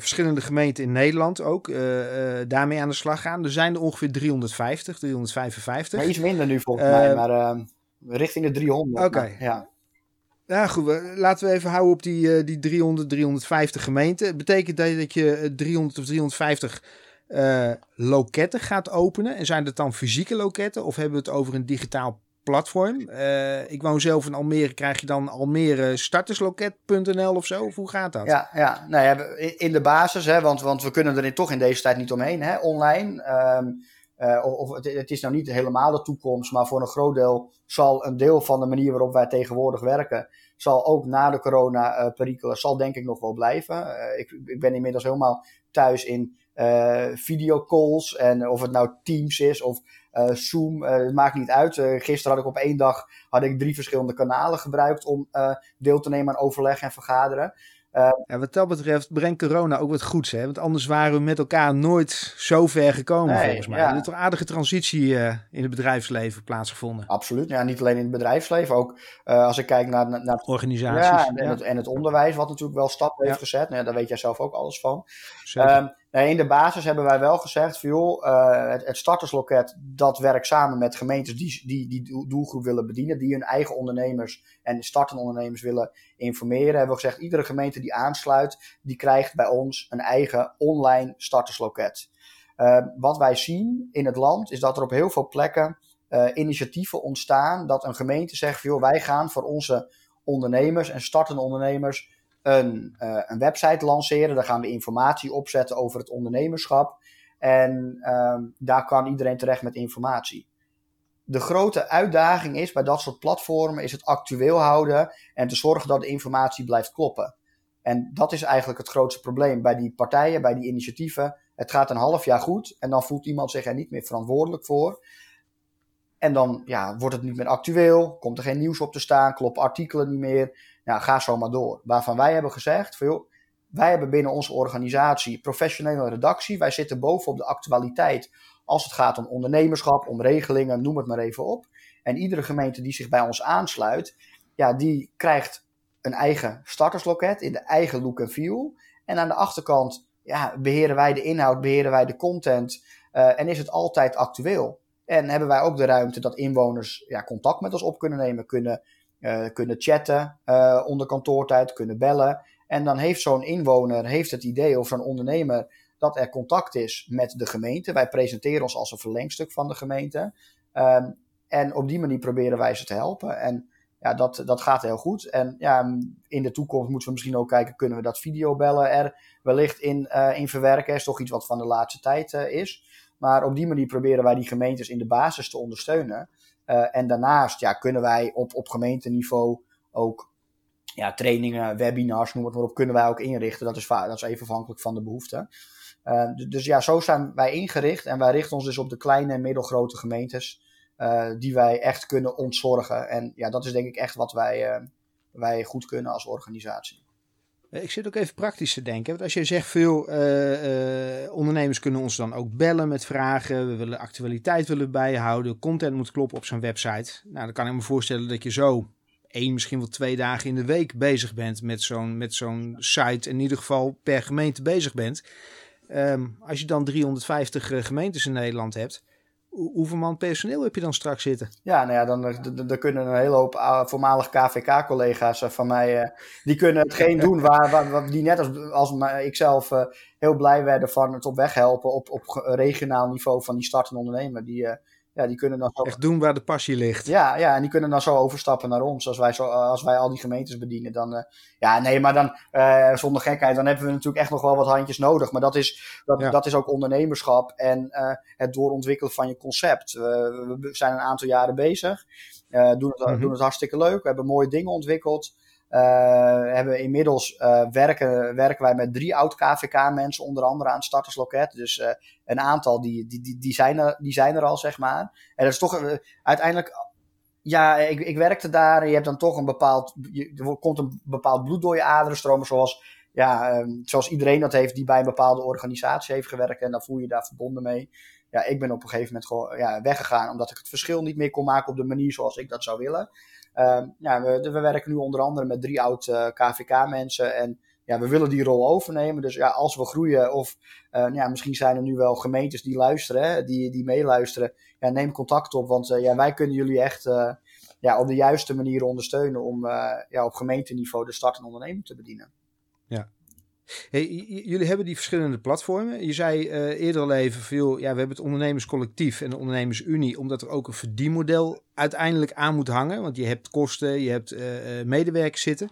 verschillende gemeenten in Nederland ook daarmee aan de slag gaan. Er zijn er ongeveer 350, 355. iets minder nu volgens mij, maar ehm, richting de 300. Oké. Ja. Ja, goed. Laten we even houden op die, uh, die 300, 350 gemeenten. Betekent dat dat je 300 of 350 uh, loketten gaat openen? En zijn dat dan fysieke loketten? Of hebben we het over een digitaal platform. ik woon zelf in Almere. Krijg je dan Almere startersloket.nl of zo? Of hoe gaat dat? Ja, ja. Nou ja in de basis, hè, want, want we kunnen er toch in deze tijd niet omheen, hè, online. Ehm, of het, is nou niet helemaal de toekomst, maar voor een groot deel zal een deel van de manier waarop wij tegenwoordig werken, zal ook na de corona-perikelen, zal denk ik nog wel blijven. ik, ik ben inmiddels helemaal thuis in videocalls. En of het nou Teams is of Zoom, het maakt niet uit. gisteren had ik op één dag had ik drie verschillende kanalen gebruikt om deel te nemen aan overleg en vergaderen. Uh, ja, wat dat betreft brengt corona ook wat goeds. Hè? Want anders waren we met elkaar nooit zo ver gekomen, nee, volgens mij. Ja. Er is toch een aardige transitie uh, in het bedrijfsleven plaatsgevonden. Absoluut. Ja, niet alleen in het bedrijfsleven. Ook uh, als ik kijk naar, naar organisaties. Ja, en, ja. Het, en, Het, onderwijs, wat natuurlijk wel stappen heeft gezet. Nou, daar weet jij zelf ook alles van. Um, in de basis hebben wij wel gezegd van joh, uh, het, startersloket dat werkt samen met gemeentes die, die die doelgroep willen bedienen, die hun eigen ondernemers en startende ondernemers willen informeren. Hebben we gezegd, iedere gemeente die aansluit, die krijgt bij ons een eigen online startersloket. Uh, wat wij zien in het land is dat er op heel veel plekken uh, initiatieven ontstaan dat een gemeente zegt van joh, wij gaan voor onze ondernemers en startende ondernemers een, uh, een website lanceren. Daar gaan we informatie opzetten over het ondernemerschap. En uh, daar kan iedereen terecht met informatie. De grote uitdaging is bij dat soort platformen is het actueel houden en te zorgen dat de informatie blijft kloppen. En dat is eigenlijk het grootste probleem bij die partijen, bij die initiatieven. Het gaat een half jaar goed en dan voelt iemand zich er niet meer verantwoordelijk voor. En dan ja, wordt het niet meer actueel, komt er geen nieuws op te staan, kloppen artikelen niet meer. Nou, ga zo maar door. Waarvan wij hebben gezegd, van, joh, wij hebben binnen onze organisatie professionele redactie. Wij zitten bovenop de actualiteit als het gaat om ondernemerschap, om regelingen, noem het maar even op. En iedere gemeente die zich bij ons aansluit, ja, die krijgt een eigen startersloket in de eigen look en feel. En aan de achterkant ja, beheren wij de inhoud, beheren wij de content uh, en is het altijd actueel. En hebben wij ook de ruimte dat inwoners ja, contact met ons op kunnen nemen, kunnen uh, kunnen chatten uh, onder kantoortijd, kunnen bellen. En dan heeft zo'n inwoner heeft het idee of zo'n ondernemer dat er contact is met de gemeente. Wij presenteren ons als een verlengstuk van de gemeente. Um, en op die manier proberen wij ze te helpen. En ja, dat, dat gaat heel goed. En ja, in de toekomst moeten we misschien ook kijken, kunnen we dat videobellen er wellicht in, uh, in verwerken? Is toch iets wat van de laatste tijd is. Maar op die manier proberen wij die gemeentes in de basis te ondersteunen. Uh, en daarnaast ja, kunnen wij op, op gemeenteniveau ook ja, trainingen, webinars, noem het maar op, kunnen wij ook inrichten. Dat is, dat is even afhankelijk van de behoeften. Uh, dus ja, zo zijn wij ingericht en wij richten ons dus op de kleine en middelgrote gemeentes uh, die wij echt kunnen ontzorgen. En ja, dat is denk ik echt wat wij, wij goed kunnen als organisatie. Eh, ik zit ook even praktisch te denken. Want als je zegt veel uh, uh, ondernemers kunnen ons dan ook bellen met vragen. We willen actualiteit willen bijhouden. Content moet kloppen op zo'n website. Nou, dan kan ik me voorstellen dat je zo één, misschien wel twee dagen in de week bezig bent met zo'n, site. In ieder geval per gemeente bezig bent. Um, als je dan 350 gemeentes in Nederland hebt hoeveel man personeel heb je dan straks zitten? Ja, nou ja, dan, dan, kunnen een hele hoop uh, voormalig KVK-collega's uh, van mij, uh, die kunnen hetgeen doen waar, die net als, als ikzelf uh, heel blij werden van het op weg helpen op, op regionaal niveau van die startende ondernemer. Die, ja, die kunnen dan zo... Echt doen waar de passie ligt. Ja, ja, en die kunnen dan zo overstappen naar ons. Als wij, zo, als wij al die gemeentes bedienen, dan... Uh, ja, nee, maar dan, uh, zonder gekheid, dan hebben we natuurlijk echt nog wel wat handjes nodig. Maar dat is, dat, ja. dat is ook ondernemerschap en uh, het doorontwikkelen van je concept. we zijn een aantal jaren bezig. doen, het, mm-hmm. doen het hartstikke leuk. We hebben mooie dingen ontwikkeld. Uh, hebben inmiddels uh, werken, werken wij met drie oud KVK-mensen, onder andere aan het startersloket. Dus uh, een aantal die, die, die, die, zijn er, die zijn er al, zeg maar. En dat is toch uiteindelijk. Ja, ik, ik werkte daar. En je hebt dan toch een bepaald. Je, er komt een bepaald bloed door je aderen stromen. Zoals, ja, um, zoals iedereen dat heeft die bij een bepaalde organisatie heeft gewerkt. En dan voel je je daar verbonden mee. Ja, ik ben op een gegeven moment gewoon ja, weggegaan. Omdat ik het verschil niet meer kon maken op de manier zoals ik dat zou willen. Uh, ja, we, we, werken nu onder andere met drie oud eh, KVK-mensen. En ja, we willen die rol overnemen. Dus ja, als we groeien, of uh, ja, misschien zijn er nu wel gemeentes die luisteren, hè, die, die meeluisteren. Ja, neem contact op, want uh, ja, wij kunnen jullie echt ja, op de juiste manier ondersteunen om ja, op gemeenteniveau de start- en onderneming te bedienen. Ja. Jullie hebben die verschillende platformen. Je zei uh, eerder al even ja, we hebben het ondernemerscollectief en de ondernemersunie, omdat er ook een verdienmodel uiteindelijk aan moet hangen. Want je hebt kosten, je hebt uh, medewerkers zitten.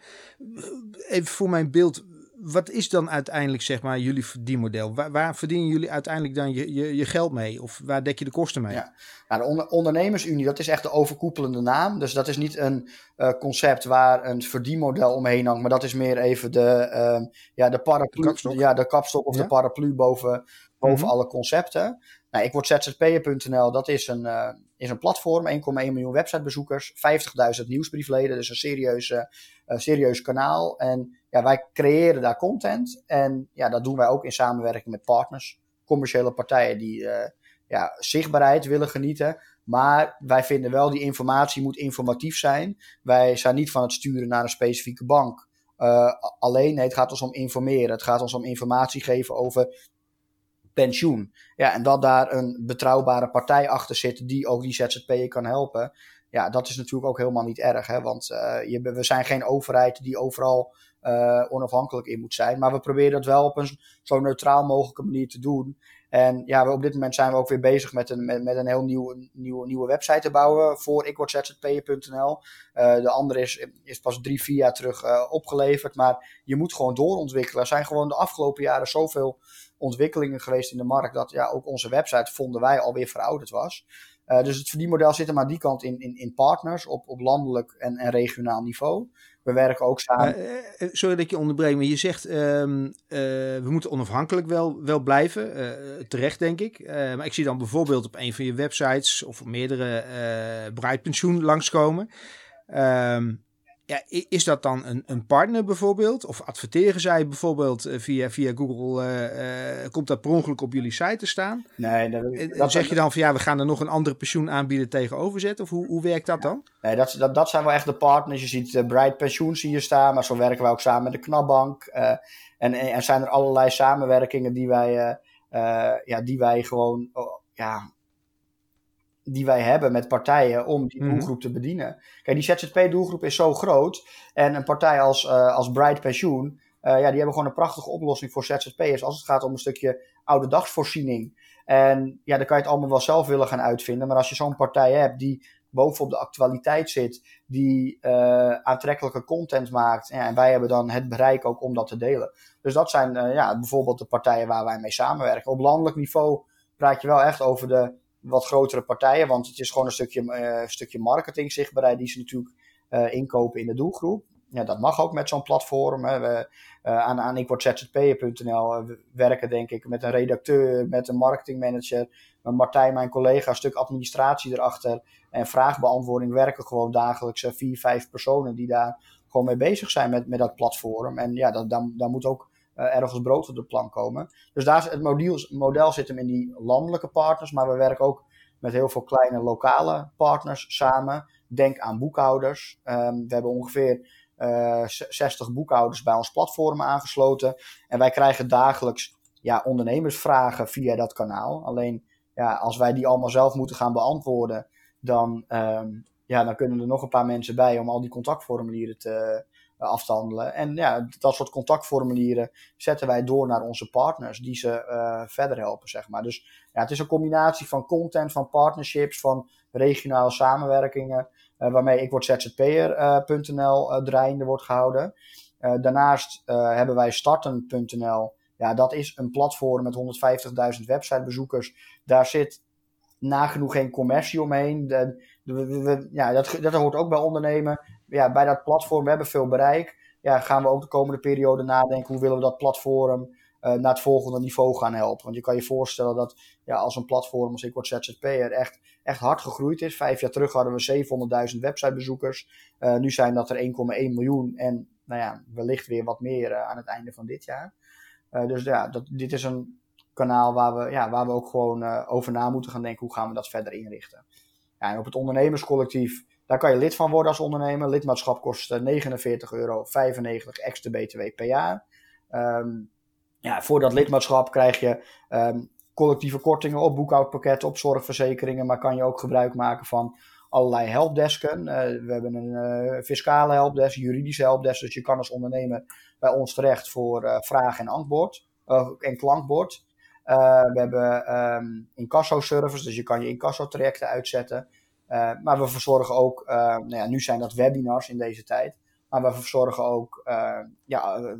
Even voor mijn beeld, wat is dan uiteindelijk zeg maar jullie verdienmodel? Waar, waar verdienen jullie uiteindelijk dan je, je, je, geld mee? Of waar dek je de kosten mee? Ja. Nou, de onder, ondernemersunie, dat is echt de overkoepelende naam. Dus dat is niet een uh, concept waar een verdienmodel omheen hangt. Maar dat is meer even de, uh, ja, de paraplu. De kapstok. Ja, de kapstok of ja? de paraplu boven, boven mm -hmm. alle concepten. Nou, ik word ZZP'er.nl, dat is een, uh, is een platform, 1,1 miljoen websitebezoekers, 50.000 nieuwsbriefleden, dus een serieuze, uh, serieus kanaal. En wij creëren daar content en ja, dat doen wij ook in samenwerking met partners, commerciële partijen die uh, ja, zichtbaarheid willen genieten. Maar wij vinden wel die informatie moet informatief zijn. Wij zijn niet van het sturen naar een specifieke bank. Uh, alleen, nee, het gaat ons om informeren. Het gaat ons om informatie geven over pensioen. Ja, en dat daar een betrouwbare partij achter zit die ook die ZZP'er kan helpen. Ja, dat is natuurlijk ook helemaal niet erg. Hè? Want uh, je, we zijn geen overheid die overal uh, onafhankelijk in moet zijn. Maar we proberen dat wel op een zo neutraal mogelijke manier te doen. En ja, we, op dit moment zijn we ook weer bezig met een, met, een heel nieuwe, nieuwe, nieuwe website te bouwen voor ikwordzzp'er.nl. Uh, de andere is, is pas drie, vier jaar terug uh, opgeleverd. Maar je moet gewoon doorontwikkelen. Er zijn gewoon de afgelopen jaren zoveel ontwikkelingen geweest in de markt. Dat ja, ook onze website vonden wij alweer verouderd was. Dus het verdienmodel zit hem aan die kant in, in, in partners op, op landelijk en, en regionaal niveau. We werken ook samen. Uh, sorry dat ik je onderbreek, maar je zegt um, uh, we moeten onafhankelijk wel, wel blijven. terecht, denk ik. maar ik zie dan bijvoorbeeld op een van je websites of meerdere uh, Bruidpensioen langskomen. Um, ja, is dat dan een, een partner bijvoorbeeld? Of adverteren zij bijvoorbeeld via, via Google? Uh, uh, komt dat per ongeluk op jullie site te staan? Nee, dat, dat zeg je dan van ja, we gaan er nog een andere pensioenaanbieder tegenover zetten? Of hoe, hoe werkt dat dan? Nee, dat, dat, dat zijn wel echt de partners. Je ziet uh, Bright Pensioen zie je staan, maar zo werken wij ook samen met de Knapbank. en, en zijn er allerlei samenwerkingen die wij, ja, die wij gewoon oh, ja, die wij hebben met partijen om die doelgroep te bedienen. Kijk, die ZZP-doelgroep is zo groot. En een partij als, uh, als Bright Pensioen, uh, ja, die hebben gewoon een prachtige oplossing voor ZZP'ers als het gaat om een stukje oude dagsvoorziening. En ja, dan kan je het allemaal wel zelf willen gaan uitvinden. Maar als je zo'n partij hebt die bovenop de actualiteit zit, die uh, aantrekkelijke content maakt. Ja, en wij hebben dan het bereik ook om dat te delen. Dus dat zijn ja, bijvoorbeeld de partijen waar wij mee samenwerken. Op landelijk niveau praat je wel echt over de wat grotere partijen. Want het is gewoon een stukje, uh, stukje marketing zichtbaarheid die ze natuurlijk uh, inkopen in de doelgroep. Ja, dat mag ook met zo'n platform. Hè. We, uh, aan, aan werken denk ik met een redacteur, met een marketingmanager. Martijn, mijn collega, een stuk administratie erachter. En vraagbeantwoording werken gewoon dagelijks vier, vijf personen die daar gewoon mee bezig zijn met, met dat platform. En ja, dat, dan, moet ook ergens brood op de plank komen. Dus daar het model, model zit hem in die landelijke partners, maar we werken ook met heel veel kleine lokale partners samen. Denk aan boekhouders. Um, we hebben ongeveer uh, eh, 60 boekhouders bij ons platform aangesloten. En wij krijgen dagelijks ja, ondernemersvragen via dat kanaal. Alleen ja, als wij die allemaal zelf moeten gaan beantwoorden, dan, um, ja, dan kunnen er nog een paar mensen bij om al die contactformulieren te, af te handelen. En ja, dat soort contactformulieren zetten wij door naar onze partners, die ze uh, verder helpen, zeg maar. Dus ja, het is een combinatie van content, van partnerships, van regionale samenwerkingen, uh, waarmee ik word ZZP'er.nl draaiende wordt gehouden. daarnaast hebben wij starten.nl. Ja, dat is een platform met 150.000 websitebezoekers. Daar zit nagenoeg geen commercie omheen. De, ja, dat, dat hoort ook bij ondernemen ja, bij dat platform, we hebben veel bereik. Ja, gaan we ook de komende periode nadenken hoe willen we dat platform uh, naar het volgende niveau gaan helpen. Want je kan je voorstellen dat ja, als een platform als ik word ZZP'er echt, echt hard gegroeid is. Vijf jaar terug hadden we 700.000 websitebezoekers. Uh, nu zijn dat er 1,1 miljoen en nou ja, wellicht weer wat meer uh, aan het einde van dit jaar. dus ja, dat, dit is een kanaal waar we, ja, waar we ook gewoon over na moeten gaan denken hoe gaan we dat verder inrichten. Ja, en op het ondernemerscollectief daar kan je lid van worden als ondernemer. Lidmaatschap kost 49,95 euro extra BTW per jaar. Um, ja, voor dat lidmaatschap krijg je um, collectieve kortingen op boekhoudpakketten, op zorgverzekeringen. Maar kan je ook gebruik maken van allerlei helpdesken. we hebben een fiscale helpdesk, juridische helpdesk. Dus je kan als ondernemer bij ons terecht voor vraag en antwoord en klankbord. we hebben um, incasso-service, dus je kan je incasso-trajecten uitzetten. Maar we verzorgen ook, nou ja, nu zijn dat webinars in deze tijd. Maar we verzorgen ook ja,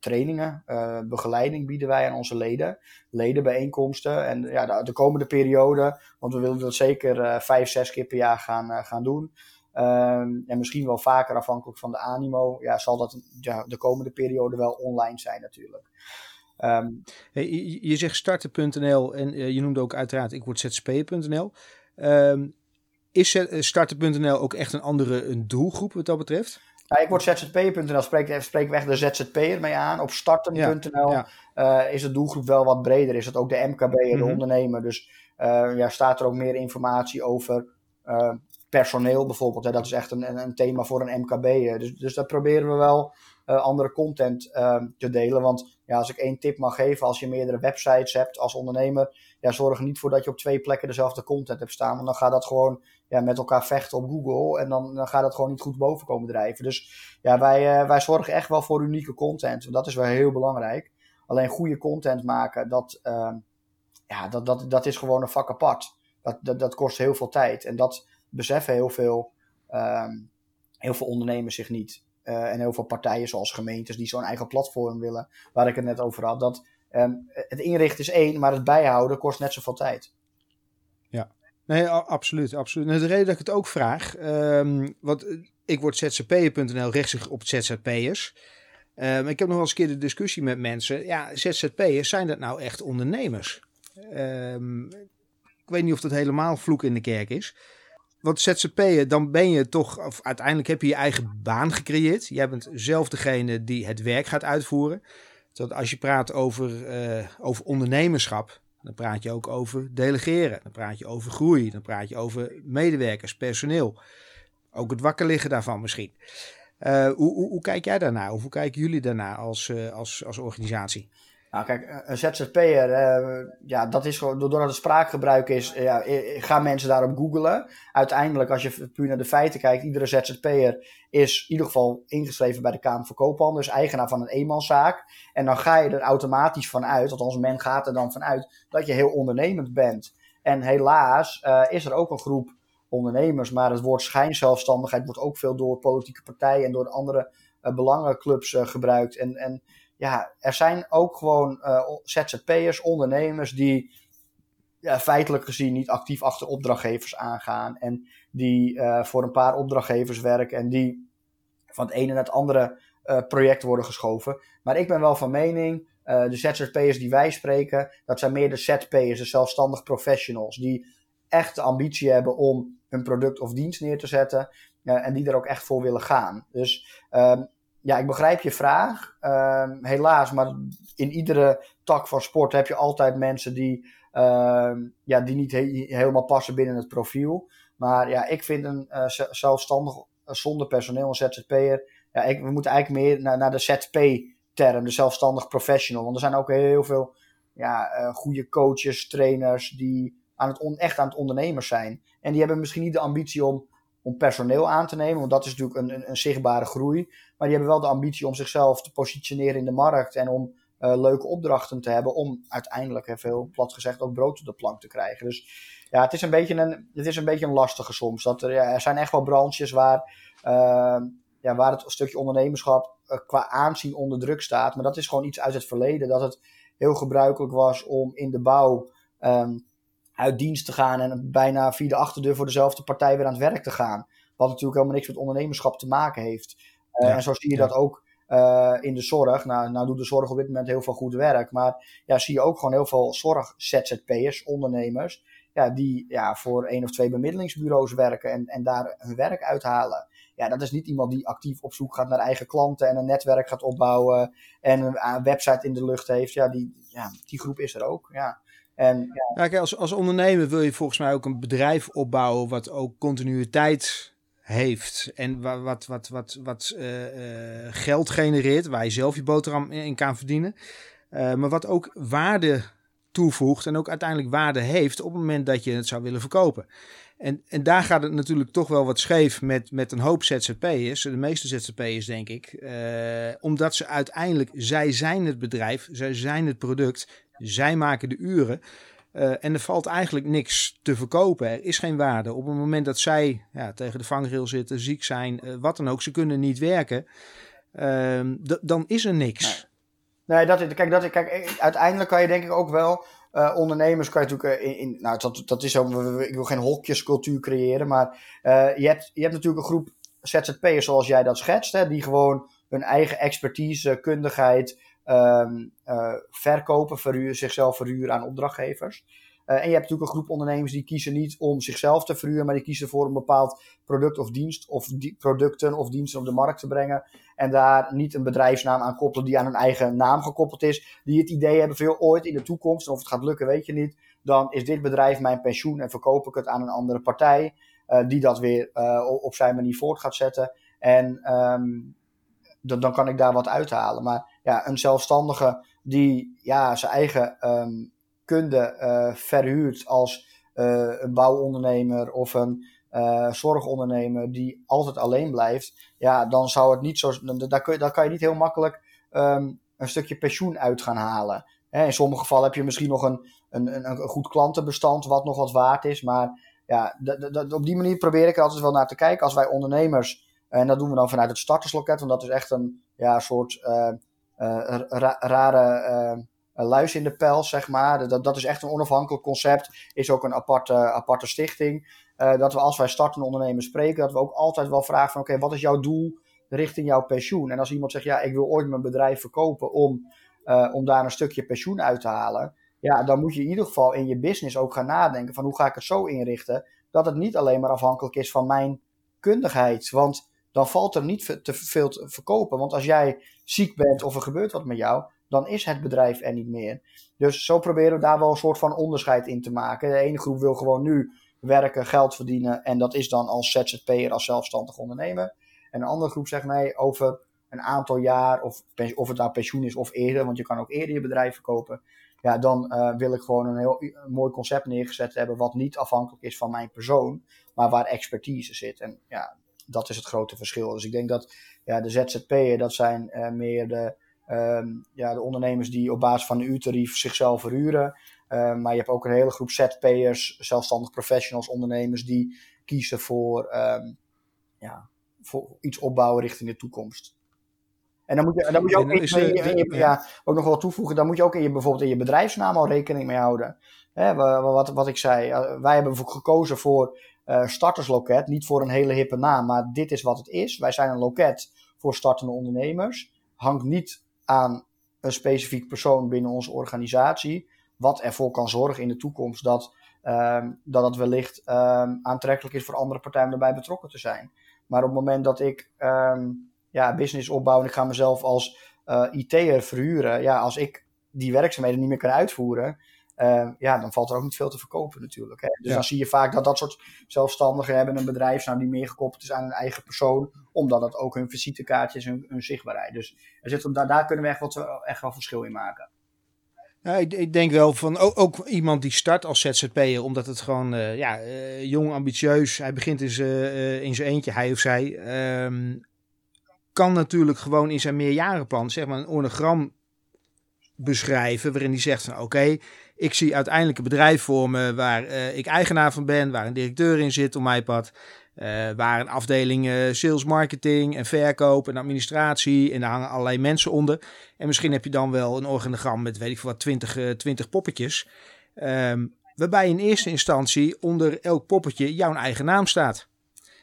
trainingen, begeleiding bieden wij aan onze leden, ledenbijeenkomsten. En ja, de, de komende periode, want we willen dat zeker uh, vijf, zes keer per jaar gaan, gaan doen. Um, en misschien wel vaker afhankelijk van de animo, ja, zal dat de komende periode wel online zijn natuurlijk. Um, hey, je, zegt starten.nl en je noemde ook uiteraard ik word zzp.nl. Um, is starten.nl ook echt een andere een doelgroep wat dat betreft? ik word zzp.nl, spreek, spreek we echt de ZZP'er mee aan. Op starten.nl eh, is de doelgroep wel wat breder. Is het ook de MKB de mhm. ondernemer. Dus uh, ja, staat er ook meer informatie over uh, personeel bijvoorbeeld. Hè. Dat is echt een, een, thema voor een MKB. Dus, dus daar proberen we wel andere content te delen. Want ja, als ik één tip mag geven, als je meerdere websites hebt als ondernemer, ja, zorg er niet voor dat je op twee plekken dezelfde content hebt staan. Want dan gaat dat gewoon ja, met elkaar vechten op Google. En dan, dan gaat het gewoon niet goed boven komen drijven. Dus ja, wij, uh, wij zorgen echt wel voor unieke content. Dat is wel heel belangrijk. Alleen goede content maken, dat, uh, ja, dat, dat, dat is gewoon een vak apart. Dat, dat, dat kost heel veel tijd. En dat beseffen heel veel, uh, heel veel ondernemers zich niet. Uh, en heel veel partijen zoals gemeentes die zo'n eigen platform willen, waar ik het net over had. Dat um, het inrichten is één, maar het bijhouden kost net zoveel tijd. Ja, Nee, absoluut. absoluut. De reden dat ik het ook vraag, um, want eh, ik word zzp'er.nl zich op zzp'ers. Um, ik heb nog wel eens een keer de discussie met mensen. Ja, zzp'ers, zijn dat nou echt ondernemers? Um, ik weet niet of dat helemaal vloek in de kerk is. Want zzp'er, dan ben je toch, of uiteindelijk heb je je eigen baan gecreëerd. Jij bent zelf degene die het werk gaat uitvoeren. Dat als je praat over, uh, over ondernemerschap, dan praat je ook over delegeren. Dan praat je over groei. Dan praat je over medewerkers, personeel. Ook het wakker liggen daarvan misschien. Uh, hoe, hoe, hoe, kijk jij daarnaar? Of hoe kijken jullie daarnaar als, uh, als, als organisatie? Nou, kijk, een ZZP'er, uh, ja, dat is gewoon, doordat het spraakgebruik is, ja, gaan mensen daarop googlen. Uiteindelijk, als je puur naar de feiten kijkt, iedere ZZP'er is in ieder geval ingeschreven bij de Kamer van Koophandel, dus eigenaar van een eenmanszaak. En dan ga je er automatisch van uit, althans men gaat er dan van uit, dat je heel ondernemend bent. En helaas uh, is er ook een groep ondernemers, maar het woord schijnzelfstandigheid wordt ook veel door politieke partijen en door andere uh, belangenclubs gebruikt. En, en ja, er zijn ook gewoon uh, ZZP'ers, ondernemers die ja, feitelijk gezien niet actief achter opdrachtgevers aangaan. En die uh, voor een paar opdrachtgevers werken en die van het ene naar het andere uh, project worden geschoven. Maar ik ben wel van mening, de ZZP'ers die wij spreken, dat zijn meer de ZP'ers, de zelfstandig professionals. Die echt de ambitie hebben om hun product of dienst neer te zetten. en die er ook echt voor willen gaan. Dus um, ja, ik begrijp je vraag. Uh, helaas, maar in iedere tak van sport heb je altijd mensen die, uh, ja, die niet helemaal passen binnen het profiel. Maar ja, ik vind een uh, zelfstandig uh, zonder personeel, een ZZP'er. Ja, ik, we moeten eigenlijk meer naar, naar de ZP-term, de zelfstandig professional. Want er zijn ook heel veel ja, uh, goede coaches, trainers die aan het echt aan het ondernemers zijn. En die hebben misschien niet de ambitie om om personeel aan te nemen, want dat is natuurlijk een, een, een, zichtbare groei. Maar die hebben wel de ambitie om zichzelf te positioneren in de markt en om uh, leuke opdrachten te hebben, om uiteindelijk, hè, veel plat gezegd, ook brood op de plank te krijgen. Dus ja, het is een beetje een, het is een, beetje een lastige soms. Dat er, zijn echt wel branches waar, uh, ja, waar het stukje ondernemerschap uh, qua aanzien onder druk staat. Maar dat is gewoon iets uit het verleden, dat het heel gebruikelijk was om in de bouw. Um, uit dienst te gaan en bijna via de achterdeur voor dezelfde partij weer aan het werk te gaan. Wat natuurlijk helemaal niks met ondernemerschap te maken heeft. Uh, En zo zie je dat ook uh, in de zorg. Nou, nou doet de zorg op dit moment heel veel goed werk. Maar ja, zie je ook gewoon heel veel zorg-ZZP'ers, ondernemers. Ja, die ja, voor één of twee bemiddelingsbureaus werken en, en daar hun werk uithalen. Ja, dat is niet iemand die actief op zoek gaat naar eigen klanten en een netwerk gaat opbouwen en een, een website in de lucht heeft. Ja, die, ja, die groep is er ook. Ja. En, ja. ja als, als ondernemer wil je volgens mij ook een bedrijf opbouwen wat ook continuïteit heeft en wat, wat, wat, wat, wat uh, uh, geld genereert, waar je zelf je boterham in kan verdienen. Uh, maar wat ook waarde toevoegt en ook uiteindelijk waarde heeft op het moment dat je het zou willen verkopen. En, en daar gaat het natuurlijk toch wel wat scheef met, met een hoop ZZP'ers, de meeste ZZP'ers denk ik. Uh, omdat ze uiteindelijk, zij zijn het bedrijf, zij zijn het product, zij maken de uren. Uh, en er valt eigenlijk niks te verkopen. Er is geen waarde. Op het moment dat zij ja, tegen de vangrail zitten, ziek zijn, uh, wat dan ook, ze kunnen niet werken, ehm, dan is er niks. Nee, nee dat, kijk, dat, kijk, uiteindelijk kan je denk ik ook wel uh, ondernemers kan je natuurlijk in, in nou dat, dat is ook, ik wil geen hokjescultuur creëren, maar uh, je, hebt, je hebt natuurlijk een groep ZZP'ers zoals jij dat schetst, hè, die gewoon hun eigen expertise, kundigheid uh, verkopen, verhuren, zichzelf verhuren aan opdrachtgevers. Uh, en je hebt natuurlijk een groep ondernemers die kiezen niet om zichzelf te verhuren, maar die kiezen voor een bepaald product of dienst of producten of diensten op de markt te brengen. En daar niet een bedrijfsnaam aan koppelen die aan hun eigen naam gekoppeld is. Die het idee hebben van ooit in de toekomst, of het gaat lukken weet je niet, dan is dit bedrijf mijn pensioen en verkoop ik het aan een andere partij. Uh, die dat weer uh, op zijn manier voort gaat zetten. En um, dan kan ik daar wat uithalen. Maar ja, een zelfstandige die ja, zijn eigen um, kunde uh, verhuurt als uh, een bouwondernemer of een uh, zorgondernemer die altijd alleen blijft, ja, dan zou het niet zo. Daar, kun je, daar kan je niet heel makkelijk um, een stukje pensioen uit gaan halen. Hè, in sommige gevallen heb je misschien nog een, een, een, goed klantenbestand wat nog wat waard is. Maar ja, op die manier probeer ik er altijd wel naar te kijken. Als wij ondernemers, en dat doen we dan vanuit het startersloket, want dat is echt een ja, soort ra rare luis in de pels, zeg maar. Dat, dat is echt een onafhankelijk concept. Is ook een aparte, aparte stichting. Uh, dat we als wij startende ondernemers spreken, dat we ook altijd wel vragen van oké, wat is jouw doel richting jouw pensioen? En als iemand zegt, ja, ik wil ooit mijn bedrijf verkopen om, uh, om daar een stukje pensioen uit te halen. Ja, dan moet je in ieder geval in je business ook gaan nadenken van hoe ga ik het zo inrichten dat het niet alleen maar afhankelijk is van mijn kundigheid. Want dan valt er niet te veel te verkopen. Want als jij ziek bent of er gebeurt wat met jou, dan is het bedrijf er niet meer. Dus zo proberen we daar wel een soort van onderscheid in te maken. De ene groep wil gewoon nu werken, geld verdienen en dat is dan als ZZP'er, als zelfstandig ondernemer. En een andere groep zegt nee, over een aantal jaar, of, of het nou pensioen is of eerder, want je kan ook eerder je bedrijf verkopen. Ja, dan uh, wil ik gewoon een heel mooi concept neergezet hebben, wat niet afhankelijk is van mijn persoon, maar waar expertise zit. En ja, dat is het grote verschil. Dus ik denk dat ja, de ZZP'er, dat zijn uh, meer de, um, ja, de ondernemers die op basis van een uurtarief zichzelf verhuren. Um, maar je hebt ook een hele groep ZP'ers, zelfstandig professionals, ondernemers die kiezen voor, um, ja, voor iets opbouwen richting de toekomst. En dan moet je, dan moet je ook, in, in, in, je, ja, ook nog wel toevoegen, dan moet je ook in je, bijvoorbeeld in je bedrijfsnaam al rekening mee houden. Hè, wat, wat ik zei, wij hebben gekozen voor uh, startersloket, niet voor een hele hippe naam, maar dit is wat het is. Wij zijn een loket voor startende ondernemers. Hangt niet aan een specifiek persoon binnen onze organisatie. Wat ervoor kan zorgen in de toekomst dat, um, dat het wellicht um, aantrekkelijk is voor andere partijen om erbij betrokken te zijn. Maar op het moment dat ik um, ja, business opbouw en ik ga mezelf als uh, IT'er verhuren, ja, als ik die werkzaamheden niet meer kan uitvoeren, uh, ja, dan valt er ook niet veel te verkopen natuurlijk. Hè? Dus ja. dan zie je vaak dat dat soort zelfstandigen hebben een bedrijfsnaam die meer gekoppeld is aan hun eigen persoon, omdat het ook hun visitekaartje is, hun, hun zichtbaarheid. Dus er zit, daar, daar kunnen we echt, wat, echt wel verschil in maken. Ja, ik, ik, denk wel van ook, ook, iemand die start als ZZP'er, omdat het gewoon uh, ja, uh, jong, ambitieus, hij begint in zijn uh, in zijn eentje, hij of zij, um, kan natuurlijk gewoon in zijn meerjarenplan zeg maar een ornogram beschrijven waarin hij zegt van oké, okay, ik zie uiteindelijk een bedrijf voor me waar uh, ik eigenaar van ben, waar een directeur in zit op mijn pad. Uh, waar een afdeling uh, sales, marketing en verkoop en administratie. En daar hangen allerlei mensen onder. En misschien heb je dan wel een organigram met weet ik veel wat, 20, uh, 20 poppetjes. Um, waarbij in eerste instantie onder elk poppetje jouw eigen naam staat.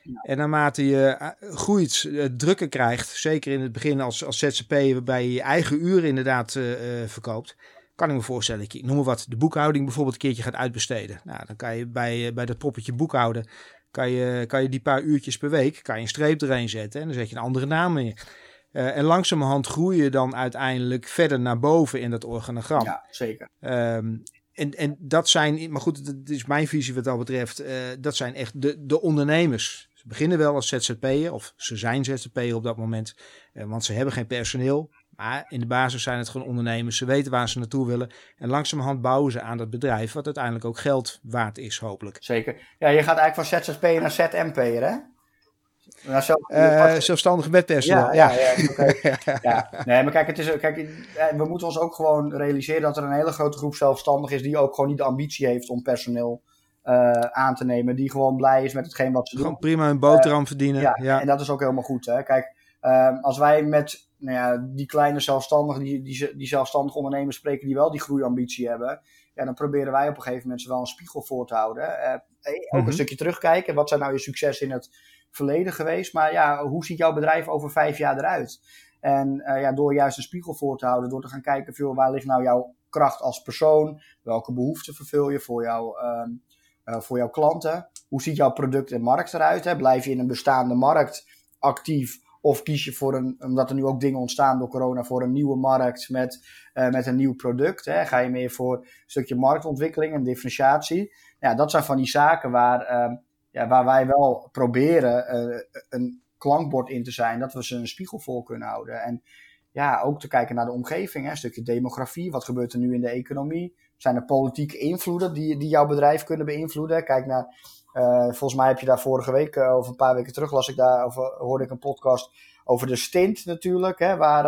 Ja. En naarmate je groeit, drukker krijgt, zeker in het begin als, als ZZP, waarbij je je eigen uren inderdaad verkoopt kan ik me voorstellen, ik noem maar wat, de boekhouding bijvoorbeeld een keertje gaat uitbesteden. Nou, dan kan je bij, bij dat poppetje boekhouden, kan je, kan je die paar uurtjes per week, kan je een streep erin zetten en dan zet je een andere naam in. Uh, en langzamerhand groei je dan uiteindelijk verder naar boven in dat organogram. Ja, zeker. Um, en, en dat zijn, maar goed, dat is mijn visie wat dat betreft, uh, dat zijn echt de, de ondernemers. Ze beginnen wel als ZZP'er, of ze zijn ZZP'er op dat moment, uh, want ze hebben geen personeel Maar in de basis zijn het gewoon ondernemers. Ze weten waar ze naartoe willen. En langzamerhand bouwen ze aan dat bedrijf, wat uiteindelijk ook geld waard is, hopelijk. Zeker. Ja, je gaat eigenlijk van ZZP'er naar ZMP'er, hè? Nou, zelf, uh, zelfstandige bedpersoneel. Ja, ja. Ja, ja, Nee, maar kijk, het is, kijk, we moeten ons ook gewoon realiseren dat er een hele grote groep zelfstandigen is die ook gewoon niet de ambitie heeft om personeel uh, aan te nemen. Die gewoon blij is met hetgeen wat ze gewoon doen. prima een boterham uh, verdienen. Ja, ja, en dat is ook helemaal goed. Hè? Kijk, uh, als wij met nou ja, die kleine zelfstandigen, die, die, die zelfstandige ondernemers spreken die wel die groeiambitie hebben. Ja, dan proberen wij op een gegeven moment wel een spiegel voor te houden. Uh, ook mm-hmm. een stukje terugkijken. Wat zijn nou je successen in het verleden geweest? Maar ja, hoe ziet jouw bedrijf over vijf jaar eruit? En uh, ja, door juist een spiegel voor te houden, door te gaan kijken, veel, waar ligt nou jouw kracht als persoon? Welke behoeften vervul je voor, jou, uh, voor jouw klanten? Hoe ziet jouw product en markt eruit? Hè? Blijf je in een bestaande markt actief? Of kies je voor een, omdat er nu ook dingen ontstaan door corona, voor een nieuwe markt met, uh, met een nieuw product? Hè? Ga je meer voor een stukje marktontwikkeling en differentiatie? Ja, dat zijn van die zaken waar, uh, ja, waar wij wel proberen uh, een klankbord in te zijn, dat we ze een spiegel voor kunnen houden. En ja, ook te kijken naar de omgeving, hè? een stukje demografie. Wat gebeurt er nu in de economie? Zijn er politieke invloeden die, die jouw bedrijf kunnen beïnvloeden? Kijk naar uh, volgens mij heb je daar vorige week, uh, of een paar weken terug, las ik daar, of hoorde ik een podcast over de stint natuurlijk, hè, waar,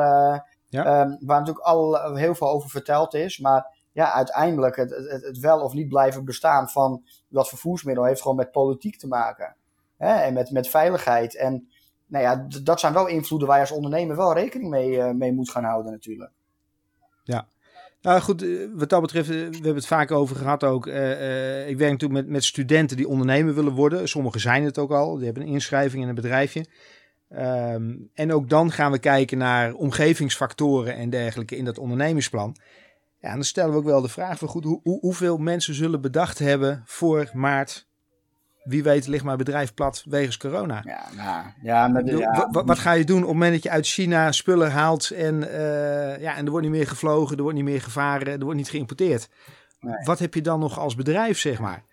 ja. um, waar natuurlijk al heel veel over verteld is. Maar ja, uiteindelijk het, het, het, wel of niet blijven bestaan van dat vervoersmiddel heeft gewoon met politiek te maken. Hè, en met, met veiligheid. En nou ja, dat zijn wel invloeden waar je als ondernemer wel rekening mee, mee moet gaan houden natuurlijk. Ja, nou goed, wat dat betreft, we hebben het vaak over gehad ook. Uh, ik werk natuurlijk met, met studenten die ondernemer willen worden. Sommigen zijn het ook al, die hebben een inschrijving in een bedrijfje. Um, en ook dan gaan we kijken naar omgevingsfactoren en dergelijke in dat ondernemingsplan. Ja, en dan stellen we ook wel de vraag van goed, hoe, hoeveel mensen zullen bedacht hebben voor maart wie weet ligt mijn bedrijf plat wegens corona. Ja, nou, ja, maar de, ja. Wat, wat, ga je doen op het moment dat je uit China spullen haalt en, uh, ja, en er wordt niet meer gevlogen, er wordt niet meer gevaren, er wordt niet geïmporteerd. Nee. Wat heb je dan nog als bedrijf, zeg maar?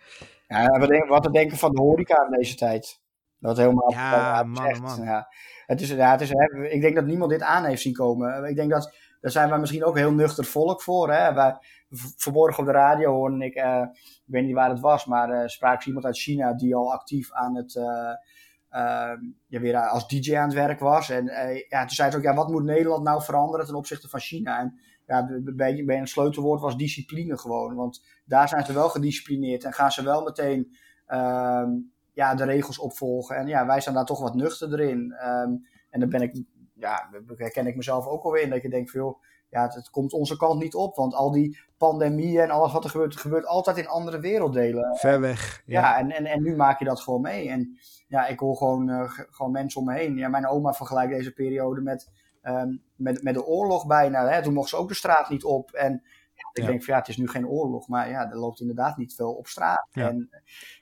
Ja, wat, denken, wat te denken van de horeca in deze tijd. Dat helemaal ja, man, man. Ja. Het is, ja, het is, ik denk dat niemand dit aan heeft zien komen. Ik denk dat, daar zijn wij misschien ook heel nuchter volk voor. Hè? Wij, vanmorgen op de radio hoorde ik, uh, ik weet niet waar het was, maar uh, sprak iemand uit China die al actief aan het, uh, ja, weer als DJ aan het werk was. En ja, toen zei ze ook, ja, wat moet Nederland nou veranderen ten opzichte van China? En ja, bij, een sleutelwoord was discipline gewoon. Want daar zijn ze wel gedisciplineerd en gaan ze wel meteen ehm, ja, de regels opvolgen. En ja, wij zijn daar toch wat nuchter in. Um, en dan ben ik, ja, herken ik mezelf ook alweer in dat je denkt, veel ja, het, het, komt onze kant niet op. Want al die pandemieën en alles wat er gebeurt, gebeurt altijd in andere werelddelen. Ver weg. Ja, ja en, en, en nu maak je dat gewoon mee. En ja, ik hoor gewoon, uh, gewoon mensen om me heen. Ja, mijn oma vergelijkt deze periode met, um, met, met de oorlog bijna. Hè? Toen mocht ze ook de straat niet op. En ja, ik ja. denk van ja, het is nu geen oorlog. Maar ja, er loopt inderdaad niet veel op straat. En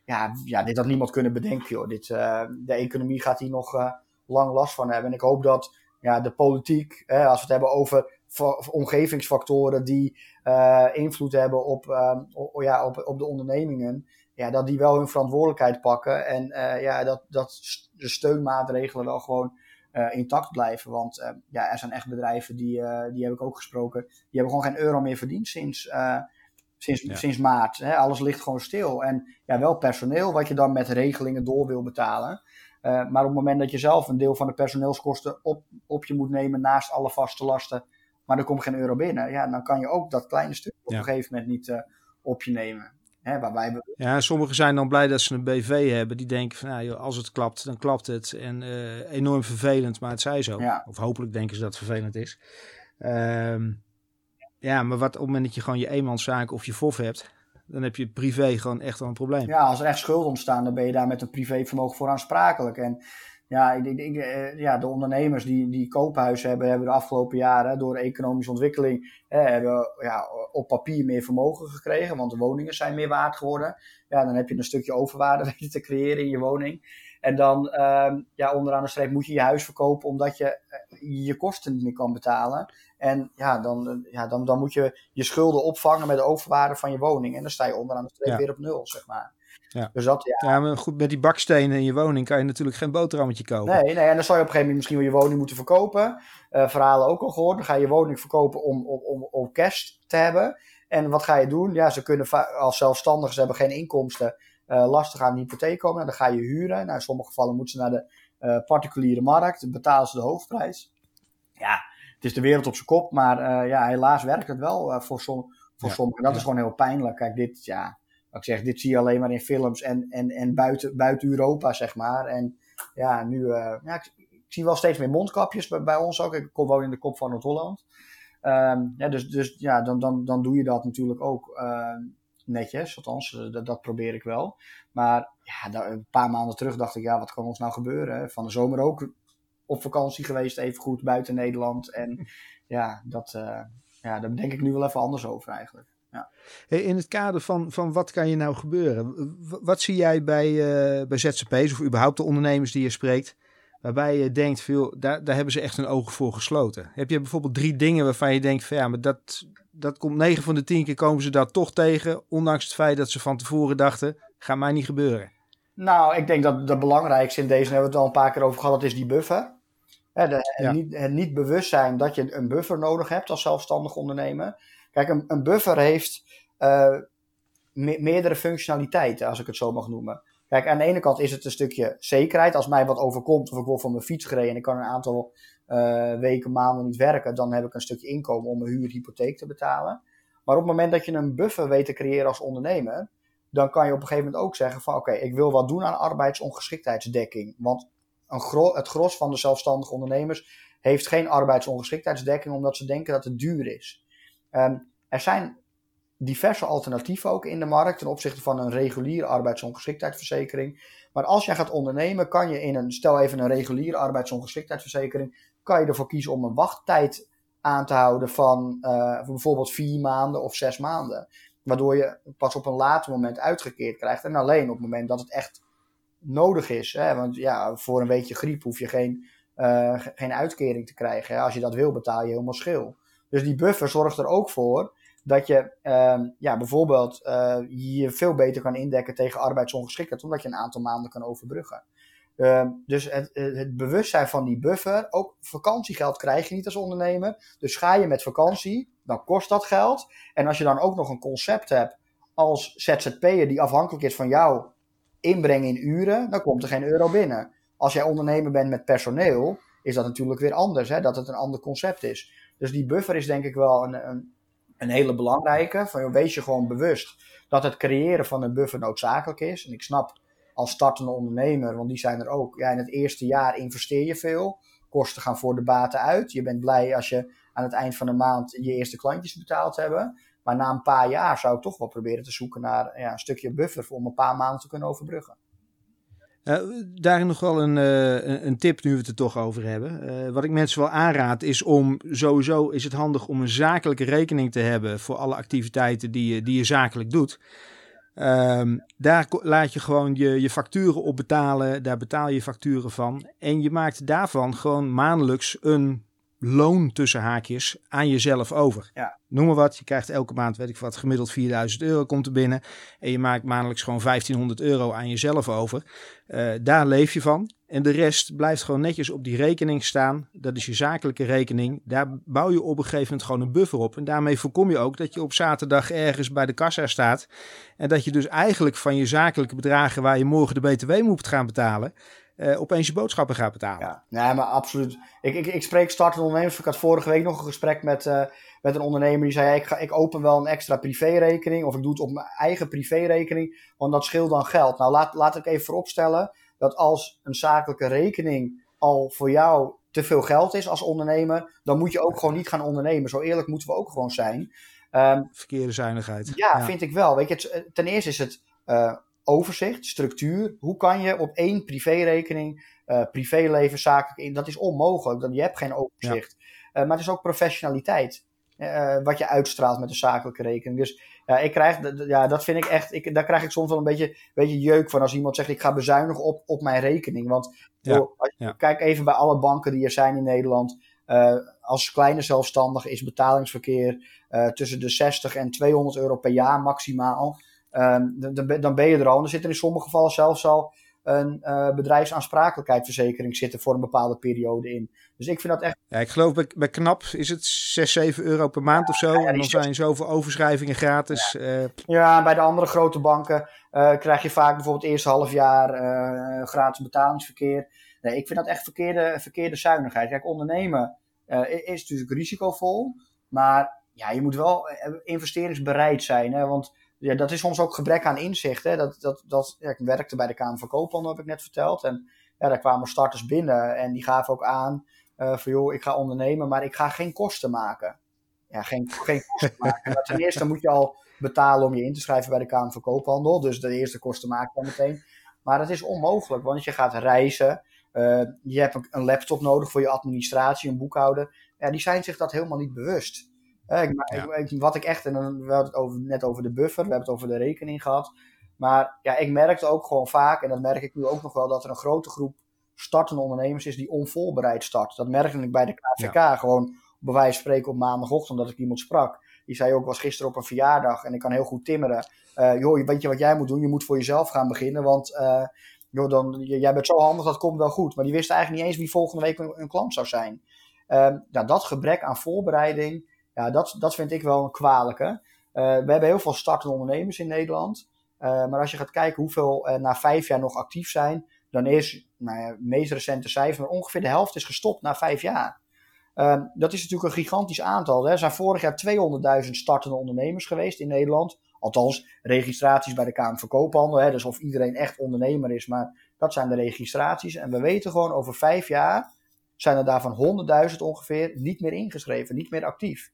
ja, ja, dit had niemand kunnen bedenken. Joh. Dit, uh, de economie gaat hier nog uh, lang last van hebben. En ik hoop dat ja, de politiek, als we het hebben over omgevingsfactoren die uh, invloed hebben op, op, ja, op, op de ondernemingen, ja, dat die wel hun verantwoordelijkheid pakken en uh, ja, dat, dat de steunmaatregelen wel gewoon intact blijven. Want ja, er zijn echt bedrijven, die, die heb ik ook gesproken, die hebben gewoon geen euro meer verdiend sinds, sinds, ja. sinds maart. Hè? Alles ligt gewoon stil. En ja, wel personeel wat je dan met regelingen door wil betalen. maar op het moment dat je zelf een deel van de personeelskosten op, op je moet nemen naast alle vaste lasten, maar er komt geen euro binnen. Ja, dan kan je ook dat kleine stuk op ja. een gegeven moment niet uh, op je nemen. Hè, waar wij... Ja, sommigen zijn dan blij dat ze een BV hebben. Die denken van, nou, joh, als het klapt, dan klapt het. En uh, enorm vervelend, maar het zij zo. Ja. Of hopelijk denken ze dat het vervelend is. Um, ja, maar wat op het moment dat je gewoon je eenmanszaak of je FOF hebt, dan heb je privé gewoon echt wel een probleem. Ja, als er echt schulden ontstaan, dan ben je daar met een privévermogen voor aansprakelijk. En ja, ik, ik, ik, ja, de ondernemers die, die koophuizen hebben, hebben de afgelopen jaren door economische ontwikkeling eh, hebben ja, op papier meer vermogen gekregen, want de woningen zijn meer waard geworden. Ja, dan heb je een stukje overwaarde weten te creëren in je woning. En dan, uh, ja, onderaan de streep moet je je huis verkopen omdat je je kosten niet meer kan betalen. En ja, dan, ja dan, dan moet je je schulden opvangen met de overwaarde van je woning. En dan sta je onderaan de streep ja. weer op nul, zeg maar. Ja. Dus dat, ja. ja, maar goed, met die bakstenen in je woning kan je natuurlijk geen boterhammetje kopen. Nee, nee, en dan zou je op een gegeven moment misschien wel je woning moeten verkopen. Uh, verhalen ook al gehoord. Dan ga je je woning verkopen om, om, om, om cash te hebben. En wat ga je doen? Ja, ze kunnen als zelfstandigen, ze hebben geen inkomsten, uh, lastig aan de hypotheek komen. Dan ga je huren. Nou, in sommige gevallen moeten ze naar de uh, particuliere markt. Dan betalen ze de hoofdprijs. Ja, het is de wereld op zijn kop. Maar ja, helaas werkt het wel voor, som, voor ja. sommigen. Dat ja. is gewoon heel pijnlijk. Kijk, dit, ja, ik zeg, dit zie je alleen maar in films en, en, en buiten, buiten Europa, zeg maar. En ja, nu, uh, ja, ik, ik, zie wel steeds meer mondkapjes bij, bij ons ook. Ik kom woon in de kop van Noord-Holland. Um, ja, dus, dus ja, dan, dan, dan doe je dat natuurlijk ook uh, netjes. Althans, dat, dat probeer ik wel. Maar ja, een paar maanden terug dacht ik, ja, wat kan ons nou gebeuren? Van de zomer ook op vakantie geweest, even goed buiten Nederland. En ja, dat, uh, ja, daar denk ik nu wel even anders over eigenlijk. Ja. In het kader van, van wat kan je nou gebeuren? Wat zie jij bij, uh, bij ZZP's of überhaupt de ondernemers die je spreekt, waarbij je denkt, veel, daar, daar hebben ze echt hun ogen voor gesloten? Heb je bijvoorbeeld drie dingen waarvan je denkt, van, ja, maar dat, dat komt 9 van de 10 keer komen ze daar toch tegen, ondanks het feit dat ze van tevoren dachten, gaat mij niet gebeuren? Nou, ik denk dat het belangrijkste in deze, hebben we het al een paar keer over gehad, dat is die buffer. Hè, de, ja. het, niet, het niet bewust zijn dat je een buffer nodig hebt als zelfstandig ondernemer. Kijk, een, buffer heeft me meerdere functionaliteiten, als ik het zo mag noemen. Kijk, aan de ene kant is het een stukje zekerheid. Als mij wat overkomt of ik word van mijn fiets gereden en ik kan een aantal uh, weken, maanden niet werken, dan heb ik een stukje inkomen om mijn huur, hypotheek te betalen. Maar op het moment dat je een buffer weet te creëren als ondernemer, dan kan je op een gegeven moment ook zeggen van oké, ik wil wat doen aan arbeidsongeschiktheidsdekking. Want een het gros van de zelfstandige ondernemers heeft geen arbeidsongeschiktheidsdekking omdat ze denken dat het duur is. Um, er zijn diverse alternatieven ook in de markt ten opzichte van een reguliere arbeidsongeschiktheidsverzekering. Maar als jij gaat ondernemen, kan je in een, stel even een reguliere arbeidsongeschiktheidsverzekering, kan je ervoor kiezen om een wachttijd aan te houden van uh, bijvoorbeeld vier maanden of zes maanden. Waardoor je pas op een later moment uitgekeerd krijgt. En alleen op het moment dat het echt nodig is. Hè? Want ja, voor een beetje griep hoef je geen, uh, geen uitkering te krijgen. Hè? Als je dat wil, betaal je helemaal schil. Dus die buffer zorgt er ook voor dat je uh, ja, bijvoorbeeld uh, je veel beter kan indekken tegen arbeidsongeschiktheid, omdat je een aantal maanden kan overbruggen. Uh, dus het, het bewustzijn van die buffer, ook vakantiegeld krijg je niet als ondernemer. Dus ga je met vakantie, dan kost dat geld. En als je dan ook nog een concept hebt als ZZP'er die afhankelijk is van jouw inbreng in uren, dan komt er geen euro binnen. Als jij ondernemer bent met personeel, is dat natuurlijk weer anders, hè, dat het een ander concept is. Dus die buffer is denk ik wel een, een, een hele belangrijke. Van, wees je gewoon bewust dat het creëren van een buffer noodzakelijk is. En ik snap als startende ondernemer, want die zijn er ook. Ja, in het eerste jaar investeer je veel. Kosten gaan voor de baten uit. Je bent blij als je aan het eind van de maand je eerste klantjes betaald hebben. Maar na een paar jaar zou ik toch wel proberen te zoeken naar ja, een stukje buffer om een paar maanden te kunnen overbruggen. Uh, daarin nog wel een, uh, een tip nu we het er toch over hebben. Uh, wat ik mensen wel aanraad is om sowieso is het handig om een zakelijke rekening te hebben voor alle activiteiten die je, die je zakelijk doet. Um, daar laat je gewoon je, je facturen op betalen, daar betaal je facturen van. En je maakt daarvan gewoon maandelijks een loon tussen haakjes aan jezelf over. Ja. Noem maar wat, je krijgt elke maand, weet ik wat, gemiddeld 4000 euro komt er binnen. En je maakt maandelijks gewoon 1500 euro aan jezelf over. Uh, daar leef je van. En de rest blijft gewoon netjes op die rekening staan. Dat is je zakelijke rekening. Daar bouw je op een gegeven moment gewoon een buffer op. En daarmee voorkom je ook dat je op zaterdag ergens bij de kassa staat. En dat je dus eigenlijk van je zakelijke bedragen waar je morgen de BTW moet gaan betalen uh, opeens je boodschappen gaat betalen. Ja, nee, maar absoluut. Ik, ik, ik spreek startende ondernemers. Ik had vorige week nog een gesprek met, uh, met een ondernemer die zei: ik, ga, ik open wel een extra privérekening. Of ik doe het op mijn eigen privérekening. Want dat scheelt dan geld. Nou, laat, laat ik even vooropstellen dat als een zakelijke rekening al voor jou te veel geld is als ondernemer, dan moet je ook gewoon niet gaan ondernemen. Zo eerlijk moeten we ook gewoon zijn. Um, Verkeerde zuinigheid. Ja, ja, vind ik wel. Weet je, ten eerste is het uh, overzicht, structuur. Hoe kan je op één privérekening, uh, privéleven, zakelijk, dat is onmogelijk. Je hebt geen overzicht. Ja. Uh, maar het is ook professionaliteit. Uh, wat je uitstraalt met een zakelijke rekening. Dus ja, ik krijg, ja, dat vind ik echt, ik, daar krijg ik soms wel een beetje, beetje jeuk van als iemand zegt ik ga bezuinigen op, op mijn rekening. Want ja. joh, ja. kijk even bij alle banken die er zijn in Nederland. als kleine zelfstandige is betalingsverkeer tussen de 60 en 200 euro per jaar maximaal. Ehm, dan, dan ben je er al. En er zit er in sommige gevallen zelfs al een uh, bedrijfsaansprakelijkheidsverzekering zitten voor een bepaalde periode in. Dus ik vind dat echt. Ja, ik geloof bij, bij KNAP is het 6, 7 euro per maand of zo. en dan zijn zoveel overschrijvingen gratis. Ja, uh... ja bij de andere grote banken uh, krijg je vaak bijvoorbeeld het eerste half jaar gratis betalingsverkeer. Nee, ik vind dat echt verkeerde, verkeerde zuinigheid. Kijk, ondernemen is natuurlijk risicovol. Maar ja, je moet wel investeringsbereid zijn. Hè? Want ja, dat is soms ook gebrek aan inzicht. Hè? Dat, dat, dat, ja, ik werkte bij de Kamer van Koophandel, heb ik net verteld. En ja, daar kwamen starters binnen en die gaven ook aan uh, van joh, ik ga ondernemen, maar ik ga geen kosten maken. Ja, geen, geen kosten maken. Ten eerste moet je al betalen om je in te schrijven bij de Kamer van Koophandel. Dus de eerste kosten maak je dan meteen. Maar dat is onmogelijk, want je gaat reizen. Uh, je hebt een, een laptop nodig voor je administratie, een boekhouder. Ja, die zijn zich dat helemaal niet bewust. Ik, wat ik echt, en dan we hadden het over, net over de buffer, we hebben het over de rekening gehad. Maar ja, ik merkte ook gewoon vaak, en dat merk ik nu ook nog wel, dat er een grote groep startende ondernemers is die onvoorbereid start. Dat merkte ik bij de KVK gewoon bij wijze van spreken op maandagochtend dat ik iemand sprak. Die zei ook, was gisteren op een verjaardag en ik kan heel goed timmeren. Uh, joh, weet je wat jij moet doen? Je moet voor jezelf gaan beginnen, want uh, joh, dan, jij bent zo handig, dat komt wel goed. Maar die wist eigenlijk niet eens wie volgende week een, een klant zou zijn. Uh, nou, dat gebrek aan voorbereiding, ja, dat, dat vind ik wel een kwalijke. Uh, we hebben heel veel startende ondernemers in Nederland. Uh, maar als je gaat kijken hoeveel na vijf jaar nog actief zijn, dan is, nou ja, meest recente cijfer, maar ongeveer de helft is gestopt na vijf jaar. Ehm, dat is natuurlijk een gigantisch aantal. Hè. Er zijn vorig jaar 200.000 startende ondernemers geweest in Nederland. Althans, registraties bij de Kamer van Koophandel. Hè. Dus of iedereen echt ondernemer is, maar dat zijn de registraties. En we weten gewoon over vijf jaar zijn er daarvan 100.000 ongeveer niet meer ingeschreven, niet meer actief.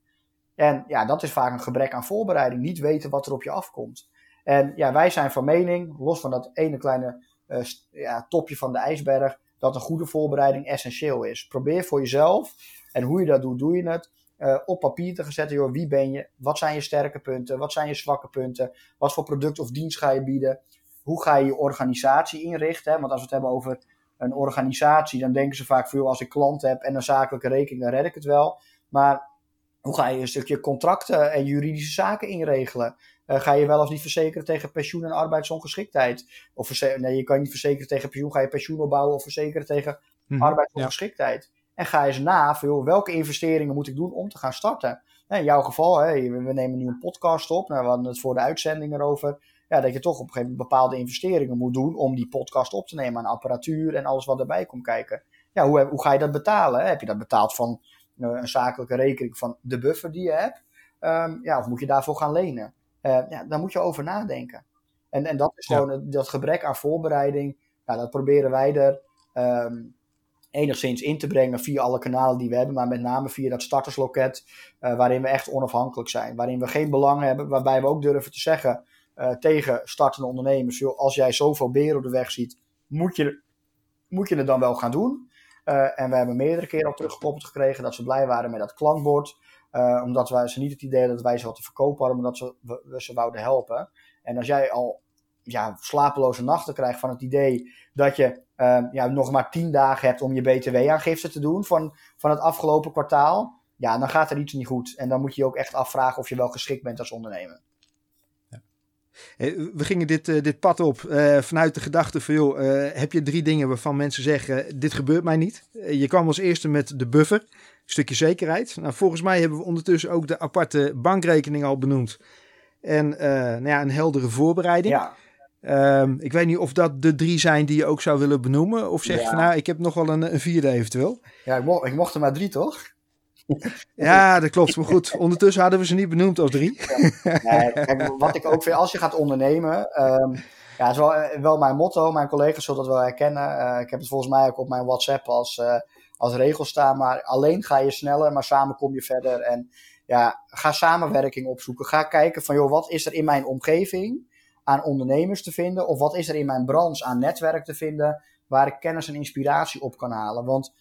En ja, dat is vaak een gebrek aan voorbereiding. Niet weten wat er op je afkomt. En ja, wij zijn van mening, los van dat ene kleine uh, ja, topje van de ijsberg, dat een goede voorbereiding essentieel is. Probeer voor jezelf, en hoe je dat doet, doe je het, uh, op papier te zetten. Joh, wie ben je? Wat zijn je sterke punten? Wat zijn je zwakke punten? Wat voor product of dienst ga je bieden? Hoe ga je je organisatie inrichten? Want als we het hebben over een organisatie, dan denken ze vaak veel als ik klant heb en een zakelijke rekening, dan red ik het wel. Maar hoe ga je een stukje contracten en juridische zaken inregelen? Uh, ga je wel of niet verzekeren tegen pensioen en arbeidsongeschiktheid? Of nee, je kan niet verzekeren tegen pensioen. Ga je pensioen opbouwen of verzekeren tegen mm, arbeidsongeschiktheid? Ja. En ga eens na, veel, welke investeringen moet ik doen om te gaan starten? In jouw geval, hè, we nemen nu een podcast op. Nou, we hadden het voor de uitzending erover. Ja, dat je toch op een gegeven moment bepaalde investeringen moet doen om die podcast op te nemen aan apparatuur en alles wat erbij komt kijken. Ja, hoe, hoe ga je dat betalen? Heb je dat betaald van eh, een zakelijke rekening van de buffer die je hebt? Um, ja, of moet je daarvoor gaan lenen? Uh, ja, daar moet je over nadenken. En, en dat is gewoon dat gebrek aan voorbereiding. Ja, dat proberen wij er um, enigszins in te brengen via alle kanalen die we hebben, maar met name via dat startersloket, uh, waarin we echt onafhankelijk zijn. Waarin we geen belang hebben, waarbij we ook durven te zeggen uh, tegen startende ondernemers: joh, als jij zoveel beren op de weg ziet, moet je, moet je het dan wel gaan doen. Uh, en we hebben meerdere keren al teruggekoppeld gekregen dat ze blij waren met dat klankbord. Uh, omdat wij ze niet het idee dat wij ze wat te verkopen hadden, maar dat ze, we, ze wouden helpen. En als jij al ja, slapeloze nachten krijgt van het idee dat je uh, ja, nog maar tien dagen hebt om je BTW-aangifte te doen van, van het afgelopen kwartaal, ja, dan gaat er iets niet goed. En dan moet je je ook echt afvragen of je wel geschikt bent als ondernemer. Eh, we gingen dit, uh, dit pad op uh, vanuit de gedachte van, joh, heb je drie dingen waarvan mensen zeggen, dit gebeurt mij niet. je kwam als eerste met de buffer, een stukje zekerheid. Nou, volgens mij hebben we ondertussen ook de aparte bankrekening al benoemd. En nou ja, een heldere voorbereiding. Ja. Um, ik weet niet of dat de drie zijn die je ook zou willen benoemen. Of zeg je van, nou, ik heb nog wel een, een vierde eventueel. Ja, ik, mo ik mocht er maar drie, toch? Ja, dat klopt. Maar goed, ondertussen hadden we ze niet benoemd als drie. Nee, wat ik ook vind, als je gaat ondernemen, um, ja, is wel, eh, wel mijn motto. Mijn collega's zullen dat wel herkennen. Uh, ik heb het volgens mij ook op mijn WhatsApp als, uh, als regel staan. Maar alleen ga je sneller, maar samen kom je verder. En ja, ga samenwerking opzoeken. Ga kijken van, joh, wat is er in mijn omgeving aan ondernemers te vinden? Of wat is er in mijn branche aan netwerk te vinden waar ik kennis en inspiratie op kan halen? Want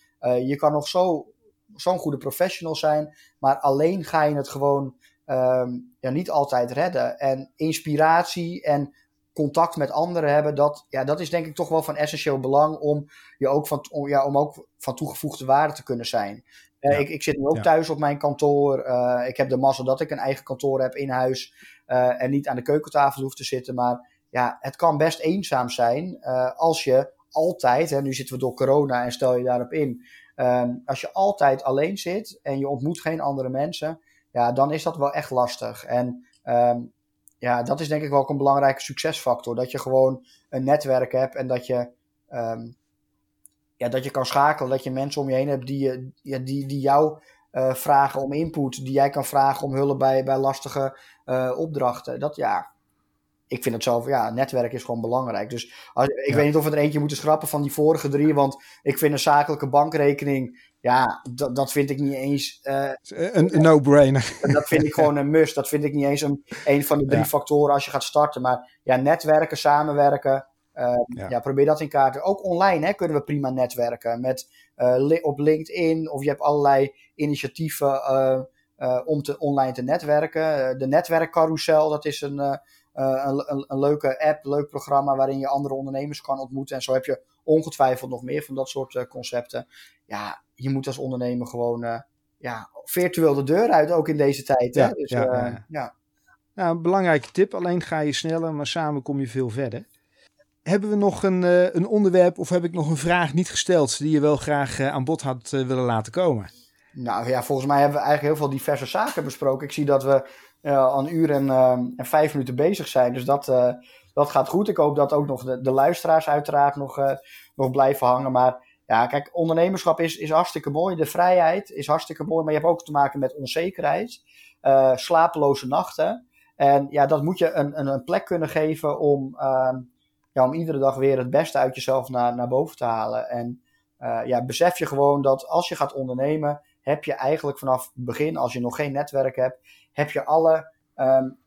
je kan nog zo zo'n goede professional zijn. Maar alleen ga je het gewoon um, ja, niet altijd redden. En inspiratie en contact met anderen hebben, dat, ja, dat is denk ik toch wel van essentieel belang om, je ook van, om, ja, om ook van toegevoegde waarde te kunnen zijn. Uh, ik, ik zit nu ook thuis op mijn kantoor. ik heb de mazzel dat ik een eigen kantoor heb in huis en niet aan de keukentafel hoef te zitten. Maar ja, het kan best eenzaam zijn als je altijd, hè, nu zitten we door corona en stel je daarop in, ehm, als je altijd alleen zit en je ontmoet geen andere mensen, ja, dan is dat wel echt lastig. En ehm, ja, dat is denk ik wel ook een belangrijke succesfactor. Dat je gewoon een netwerk hebt en dat je, ehm, ja, dat je kan schakelen. Dat je mensen om je heen hebt die, ja, die, die jou uh, vragen om input. Die jij kan vragen om hulp bij, bij lastige uh, opdrachten. Dat ja, ik vind het zelf, ja, netwerk is gewoon belangrijk. Dus als, ik weet niet of we er eentje moeten schrappen van die vorige drie. Want ik vind een zakelijke bankrekening ja, dat, dat vind ik niet eens. Uh, een, een no-brainer. Dat vind ik gewoon een must. Dat vind ik niet eens een, een van de drie factoren als je gaat starten. Maar ja, netwerken, samenwerken. Uh, ja. probeer dat in kaart. Ook online hè, kunnen we prima netwerken. Met, uh, op LinkedIn of je hebt allerlei initiatieven om te, online te netwerken. de netwerkcarousel, dat is een, een, een, een, leuke app, leuk programma waarin je andere ondernemers kan ontmoeten. En zo heb je ongetwijfeld nog meer van dat soort concepten. Ja, je moet als ondernemer gewoon uh, ja, virtueel de deur uit, ook in deze tijd. Hè? Dus, ja, ja. Nou, een belangrijke tip. Alleen ga je sneller, maar samen kom je veel verder. Hebben we nog een, uh, een onderwerp of heb ik nog een vraag niet gesteld die je wel graag aan bod had willen laten komen? Nou ja, volgens mij hebben we eigenlijk heel veel diverse zaken besproken. Ik zie dat we een uur en, en, vijf minuten bezig zijn. Dus dat, dat gaat goed. Ik hoop dat ook nog de, de luisteraars uiteraard nog, nog blijven hangen. Maar ja, kijk, ondernemerschap is, is hartstikke mooi. De vrijheid is hartstikke mooi, maar je hebt ook te maken met onzekerheid, slapeloze nachten. En ja, dat moet je een, een, een plek kunnen geven om, uh, ja, om iedere dag weer het beste uit jezelf naar, naar boven te halen. En ja, besef je gewoon dat als je gaat ondernemen, heb je eigenlijk vanaf het begin, als je nog geen netwerk hebt, heb je alle um,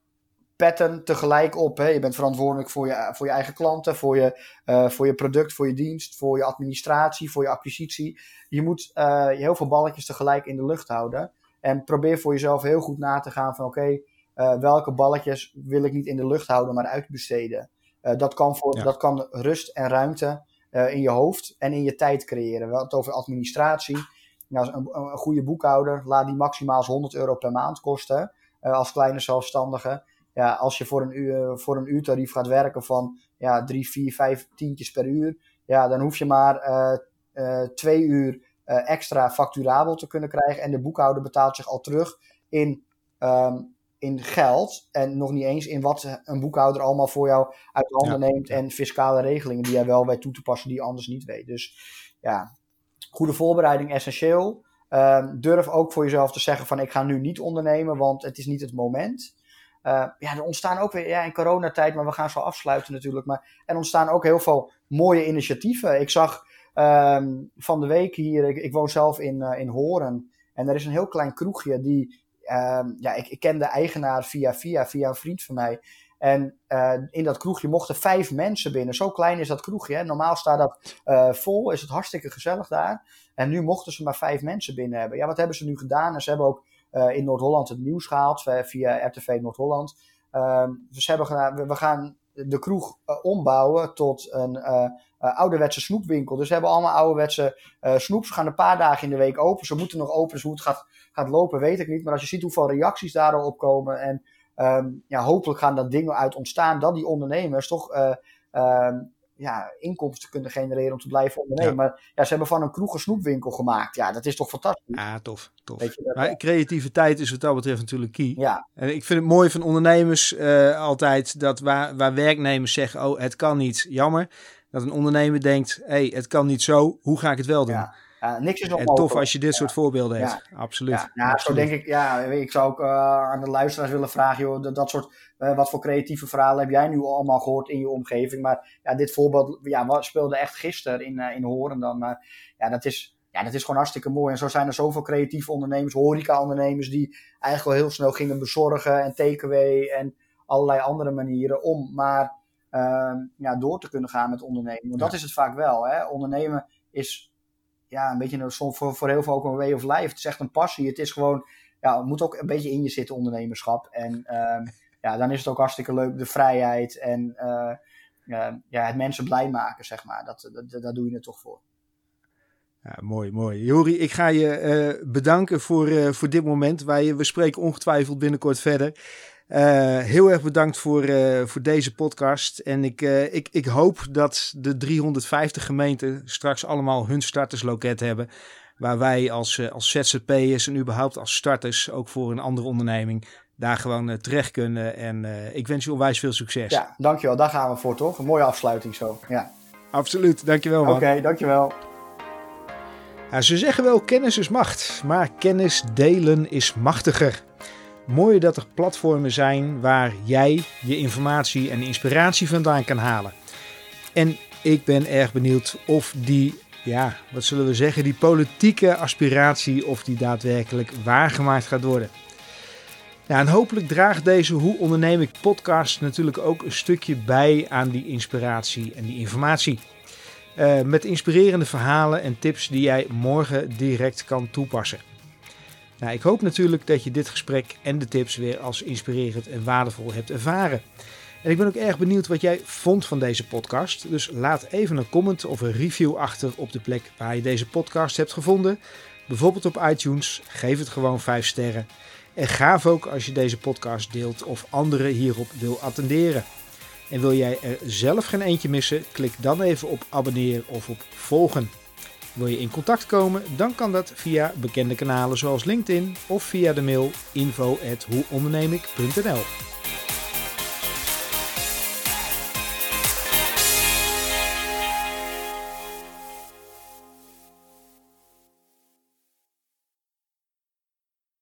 petten tegelijk op. Hè. Je bent verantwoordelijk voor je, voor je eigen klanten, voor je, uh, voor je product, voor je dienst, voor je administratie, voor je acquisitie. Je moet uh, heel veel balletjes tegelijk in de lucht houden. En probeer voor jezelf heel goed na te gaan van oké, okay, uh, welke balletjes wil ik niet in de lucht houden, maar uitbesteden. dat, kan voor, ja. dat kan rust en ruimte in je hoofd en in je tijd creëren. We het over administratie. Nou, een, een, goede boekhouder, laat die maximaal 100 euro per maand kosten als kleine zelfstandige ja, als je voor een, uur, voor een uurtarief gaat werken van ja, drie, vier, vijf tientjes per uur, ja, dan hoef je maar uh, uh, twee uur extra facturabel te kunnen krijgen. En de boekhouder betaalt zich al terug in, um, in geld. En nog niet eens in wat een boekhouder allemaal voor jou uit handen ja. neemt. En fiscale regelingen die jij wel weet toe te passen die je anders niet weet. Dus ja, goede voorbereiding essentieel. Um, durf ook voor jezelf te zeggen van ik ga nu niet ondernemen, want het is niet het moment. Uh, ja, er ontstaan ook weer, ja, in coronatijd, maar we gaan zo afsluiten natuurlijk. Maar er ontstaan ook heel veel mooie initiatieven. Ik zag um, van de week hier, ik, woon zelf in, uh, in Horen. En er is een heel klein kroegje die, ja, ik, ik ken de eigenaar via, via, via een vriend van mij. En uh, in dat kroegje mochten vijf mensen binnen. Zo klein is dat kroegje. Hè? Normaal staat dat uh, vol, is het hartstikke gezellig daar. En nu mochten ze maar vijf mensen binnen hebben. Ja, wat hebben ze nu gedaan? En ze hebben ook uh, in Noord-Holland het nieuws gehaald via RTV Noord-Holland. Um, dus hebben gedaan, we gaan de kroeg ombouwen tot een ouderwetse snoepwinkel. Dus we hebben allemaal ouderwetse snoeps. Ze gaan een paar dagen in de week open. Ze moeten nog open, dus hoe het gaat, gaat lopen weet ik niet. Maar als je ziet hoeveel reacties daarop komen en um, ja, hopelijk gaan daar dingen uit ontstaan dat die ondernemers toch um, ja, inkomsten kunnen genereren om te blijven ondernemen. Maar ja, ze hebben van een kroeg een snoepwinkel gemaakt. Ja, dat is toch fantastisch. Ja, tof. tof. maar creativiteit is wat dat betreft natuurlijk key. Ja. En ik vind het mooi van ondernemers uh, altijd dat waar, waar werknemers zeggen, oh het kan niet, jammer. Dat een ondernemer denkt, hé hey, het kan niet zo, hoe ga ik het wel doen? Ja. Uh, niks is en tof als je dit soort voorbeelden hebt. Absoluut. Ja, Absoluut. zo denk ik. Ja, ik zou ook uh, aan de luisteraars willen vragen, joh, dat, dat soort, uh, wat voor creatieve verhalen heb jij nu allemaal gehoord in je omgeving? Maar ja, dit voorbeeld ja, wat speelde echt gisteren in, in Horen dan. Maar ja, dat is, ja, dat is gewoon hartstikke mooi. En zo zijn er zoveel creatieve ondernemers, horeca-ondernemers, die eigenlijk wel heel snel gingen bezorgen en takeaway en allerlei andere manieren om maar ja, door te kunnen gaan met ondernemen. Want ja. dat is het vaak wel. Hè? Ondernemen is ja, een beetje een, voor, voor heel veel ook een way of life. Het is echt een passie. Het is gewoon, ja, het moet ook een beetje in je zitten, ondernemerschap. En um, ja, dan is het ook hartstikke leuk, de vrijheid en uh, uh, ja, het mensen blij maken, zeg maar. Dat, dat, daar doe je het toch voor. Ja, mooi, mooi. Jori, ik ga je uh, bedanken voor, uh, voor dit moment. Wij, we spreken ongetwijfeld binnenkort verder. Uh, heel erg bedankt voor, voor deze podcast. En ik, ik, ik hoop dat de 350 gemeenten straks allemaal hun startersloket hebben. Waar wij als, als ZZP'ers en überhaupt als starters, ook voor een andere onderneming, daar gewoon terecht kunnen. En ik wens je onwijs veel succes. Ja, dankjewel. Daar gaan we voor, toch? Een mooie afsluiting zo. Ja. Absoluut. Dankjewel, man. Oké, dankjewel. Ja, ze zeggen wel kennis is macht, maar kennis delen is machtiger. Mooi dat er platformen zijn waar jij je informatie en inspiratie vandaan kan halen. En ik ben erg benieuwd of die, ja, wat zullen we zeggen, die politieke aspiratie, of die daadwerkelijk waargemaakt gaat worden. Ja, en hopelijk draagt deze Hoe onderneem ik podcast natuurlijk ook een stukje bij aan die inspiratie en die informatie. Uh, met inspirerende verhalen en tips die jij morgen direct kan toepassen. Nou, ik hoop natuurlijk dat je dit gesprek en de tips weer als inspirerend en waardevol hebt ervaren. En ik ben ook erg benieuwd wat jij vond van deze podcast. Dus laat even een comment of een review achter op de plek waar je deze podcast hebt gevonden. Bijvoorbeeld op iTunes. Geef het gewoon 5 sterren. En gaaf ook als je deze podcast deelt of anderen hierop wil attenderen. En wil jij er zelf geen eentje missen? Klik dan even op abonneren of op volgen. Wil je in contact komen? Dan kan dat via bekende kanalen zoals LinkedIn of via de mail info@hoeondernemik.nl.